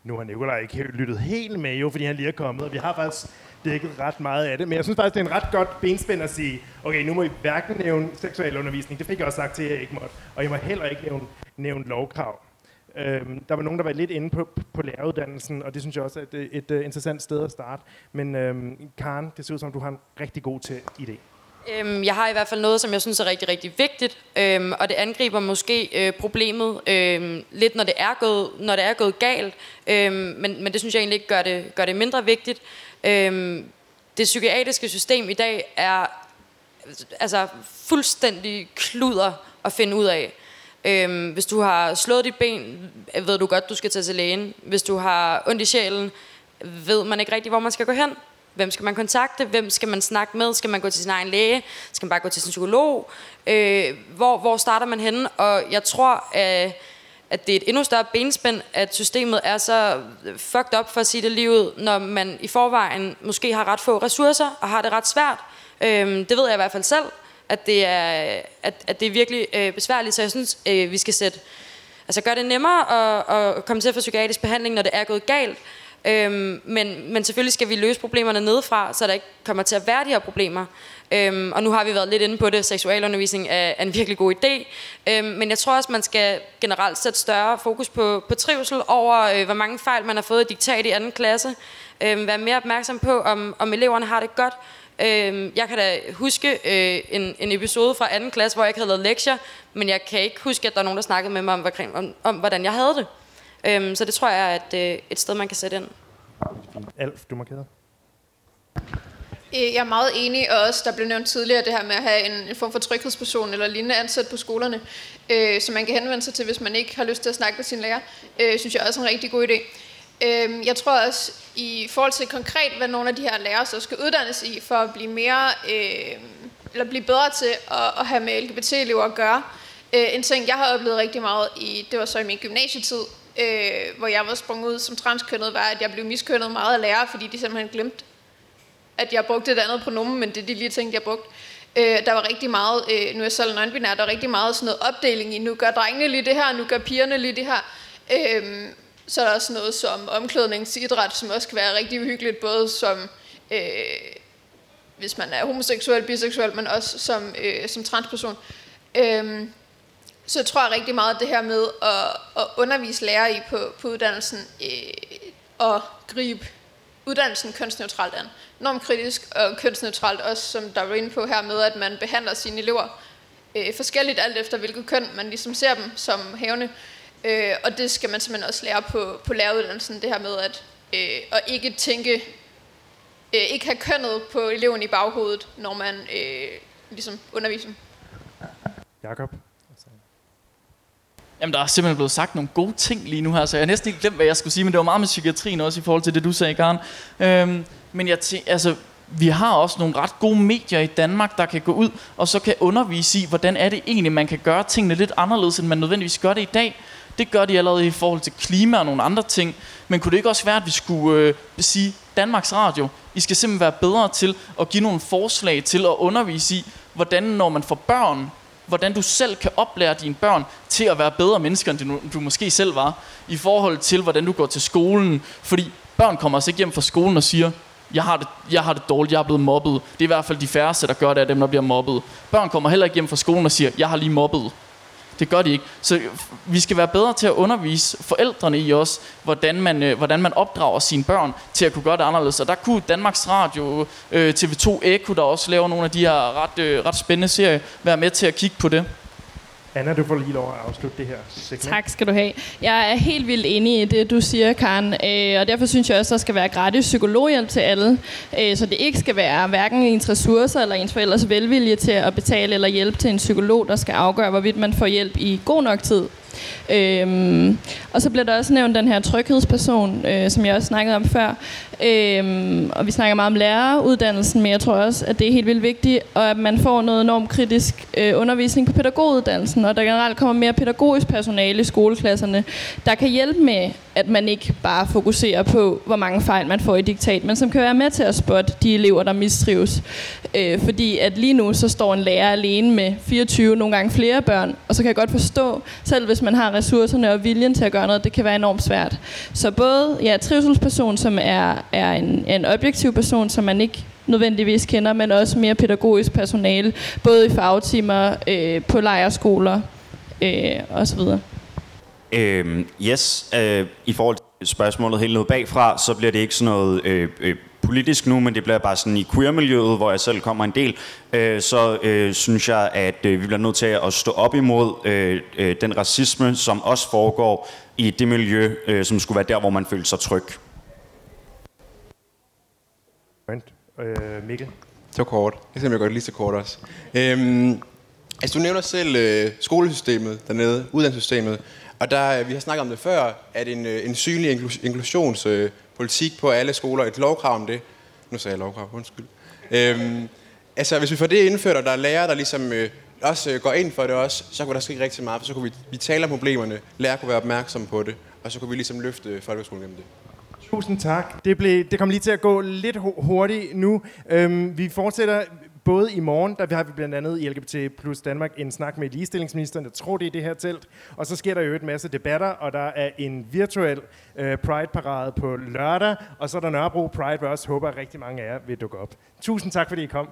Nu har Nikolaj ikke lyttet helt med, jo, fordi han lige er kommet, og vi har faktisk dækket ret meget af det. Men jeg synes faktisk, det er en ret godt benspænd at sige, okay, nu må I hverken nævne seksuel undervisning, det fik jeg også sagt til, at jeg ikke måtte, og I må heller ikke nævne, nævne lovkrav. Øhm, der var nogen, der var lidt inde på, på læreruddannelsen, og det synes jeg også er et, et, et øh, interessant sted at starte. Men øhm, Karen, det ser ud som, du har en rigtig god til idé. Øhm, jeg har i hvert fald noget, som jeg synes er rigtig, rigtig vigtigt, øhm, og det angriber måske øh, problemet øhm, lidt, når det er gået, når det er gået galt, øhm, men, men det synes jeg egentlig ikke gør det, gør det mindre vigtigt. Øhm, det psykiatriske system i dag er altså fuldstændig kluder at finde ud af. Øhm, hvis du har slået dit ben, ved du godt, du skal tage til lægen. Hvis du har ondt i sjælen, ved man ikke rigtig, hvor man skal gå hen. Hvem skal man kontakte? Hvem skal man snakke med? Skal man gå til sin egen læge? Skal man bare gå til sin psykolog? Øh, hvor, hvor starter man henne? Og jeg tror, at, at det er et endnu større benspænd, at systemet er så øh, fucked up for at sige det livet, når man i forvejen måske har ret få ressourcer og har det ret svært. Øh, det ved jeg i hvert fald selv, at det er, at, at det er virkelig øh, besværligt. Så jeg synes, øh, vi skal sætte, altså gøre det nemmere at, at komme til at få psykiatrisk behandling, når det er gået galt. Øhm, men, men selvfølgelig skal vi løse problemerne nedefra, så der ikke kommer til at være de her problemer. Øhm, og nu har vi været lidt inde på det. Seksualundervisning er, er en virkelig god idé. Øhm, men jeg tror også, man skal generelt sætte større fokus på, på trivsel over, øh, hvor mange fejl man har fået i diktat i anden klasse. Øhm, være mere opmærksom på, om, om eleverne har det godt. Øhm, jeg kan da huske øh, en, en episode fra anden klasse, hvor jeg ikke havde lavet lektier, men jeg kan ikke huske, at der er nogen, der snakkede med mig om, om, om hvordan jeg havde det. Øhm, så det tror jeg er et, øh, et sted, man kan sætte ind. Alf, du markerede. Øh, jeg er meget enig, og også der blev nævnt tidligere det her med at have en, en form for tryghedsperson eller lignende ansat på skolerne, øh, som man kan henvende sig til, hvis man ikke har lyst til at snakke med sin lærer, øh, synes jeg også er en rigtig god idé. Øh, jeg tror også, i forhold til konkret, hvad nogle af de her lærere så skal uddannes i, for at blive mere, øh, eller blive bedre til at, at have med LGBT-elever at gøre, øh, en ting, jeg har oplevet rigtig meget i, det var så i min gymnasietid, øh, hvor jeg var sprunget ud som transkønnet, var, at jeg blev miskønnet meget af lærere, fordi de simpelthen glemte, at jeg brugte et andet pronomen, men det er de lige tænkte, jeg brugte. Øh, der var rigtig meget, øh, nu er jeg selv non der var rigtig meget sådan noget opdeling i, nu gør drengene lige det her, nu gør pigerne lige det her. Øh, så er der også noget som omklædningsidræt, som også kan være rigtig uhyggeligt, både som, øh, hvis man er homoseksuel, biseksuel, men også som, øh, som transperson. Øh, så jeg tror rigtig meget, at det her med at, at undervise lærere i på, på uddannelsen øh, og gribe uddannelsen kønsneutralt an. Enormt kritisk og kønsneutralt også, som der var inde på her med, at man behandler sine elever øh, forskelligt alt efter hvilket køn man ligesom ser dem som hævne. Øh, og det skal man simpelthen også lære på, på læreruddannelsen, det her med at, øh, at ikke tænke, øh, ikke have kønnet på eleven i baghovedet, når man øh, ligesom underviser dem. Jakob? Jamen, der er simpelthen blevet sagt nogle gode ting lige nu her, så jeg har næsten ikke glemt, hvad jeg skulle sige, men det var meget med psykiatrien også i forhold til det, du sagde, Karen. Øhm, men jeg tæ- altså, vi har også nogle ret gode medier i Danmark, der kan gå ud og så kan undervise i, hvordan er det egentlig, man kan gøre tingene lidt anderledes, end man nødvendigvis gør det i dag. Det gør de allerede i forhold til klima og nogle andre ting. Men kunne det ikke også være, at vi skulle øh, sige, Danmarks Radio, I skal simpelthen være bedre til at give nogle forslag til at undervise i, hvordan når man får børn, hvordan du selv kan oplære dine børn til at være bedre mennesker, end du, du måske selv var, i forhold til, hvordan du går til skolen. Fordi børn kommer altså ikke hjem fra skolen og siger, jeg har, det, jeg har det dårligt, jeg er blevet mobbet. Det er i hvert fald de færreste, der gør det af dem, der bliver mobbet. Børn kommer heller ikke hjem fra skolen og siger, jeg har lige mobbet. Det gør de ikke. Så vi skal være bedre til at undervise forældrene i os, hvordan man, øh, hvordan man opdrager sine børn til at kunne gøre det anderledes. Og der kunne Danmarks Radio, øh, TV2 Eko, der også laver nogle af de her ret, øh, ret spændende serier, være med til at kigge på det. Anna, du får lige lov at afslutte det her segment. Tak skal du have. Jeg er helt vildt enig i det, du siger, Karen. Øh, og derfor synes jeg også, at der skal være gratis psykologhjælp til alle. Øh, så det ikke skal være hverken ens ressourcer eller ens forældres velvilje til at betale eller hjælpe til en psykolog, der skal afgøre, hvorvidt man får hjælp i god nok tid. Øhm, og så bliver der også nævnt den her tryghedsperson, øh, som jeg også snakkede om før. Øhm, og vi snakker meget om læreruddannelsen, men jeg tror også, at det er helt vildt vigtigt, og at man får noget enormt kritisk øh, undervisning på pædagoguddannelsen, og der generelt kommer mere pædagogisk personale i skoleklasserne, der kan hjælpe med, at man ikke bare fokuserer på, hvor mange fejl man får i diktat, men som kan være med til at spotte de elever, der mistrives. Øh, fordi at lige nu, så står en lærer alene med 24, nogle gange flere børn, og så kan jeg godt forstå, selv hvis man har ressourcerne og viljen til at gøre noget, det kan være enormt svært. Så både ja, trivselsperson, som er, er en, en objektiv person, som man ikke nødvendigvis kender, men også mere pædagogisk personale, både i fagtimer, øh, på lejerskoler øh, osv. Øhm, yes, øh, i forhold til spørgsmålet helt ned bagfra, så bliver det ikke sådan noget øh, øh, politisk nu, men det bliver bare sådan i queer-miljøet, hvor jeg selv kommer en del, øh, så øh, synes jeg, at øh, vi bliver nødt til at stå op imod øh, øh, den racisme, som også foregår i det miljø, øh, som skulle være der, hvor man føler sig tryg. Øh, Mikkel? Så kort. Jeg simpelthen godt lige så kort også. Øhm, altså, du nævner selv øh, skolesystemet dernede, uddannelsessystemet. Og der, øh, vi har snakket om det før, at en, øh, en synlig inklusionspolitik øh, på alle skoler, et lovkrav om det. Nu sagde jeg lovkrav, undskyld. Øhm, altså, hvis vi får det indført, og der er lærere, der ligesom øh, også øh, går ind for det også, så kunne der ske rigtig meget, for så kunne vi, vi tale om problemerne, lærere kunne være opmærksomme på det, og så kunne vi ligesom løfte folkeskolen gennem det. Tusind tak. Det, blev, det kom lige til at gå lidt hurtigt nu. Øhm, vi fortsætter både i morgen, der har vi blandt andet i LGBT plus Danmark en snak med ligestillingsministeren, jeg tror det er det her telt, og så sker der jo et masse debatter, og der er en virtuel øh, Pride-parade på lørdag, og så er der Nørrebro Pride, hvor jeg også håber, at rigtig mange af jer vil dukke op. Tusind tak, fordi I kom.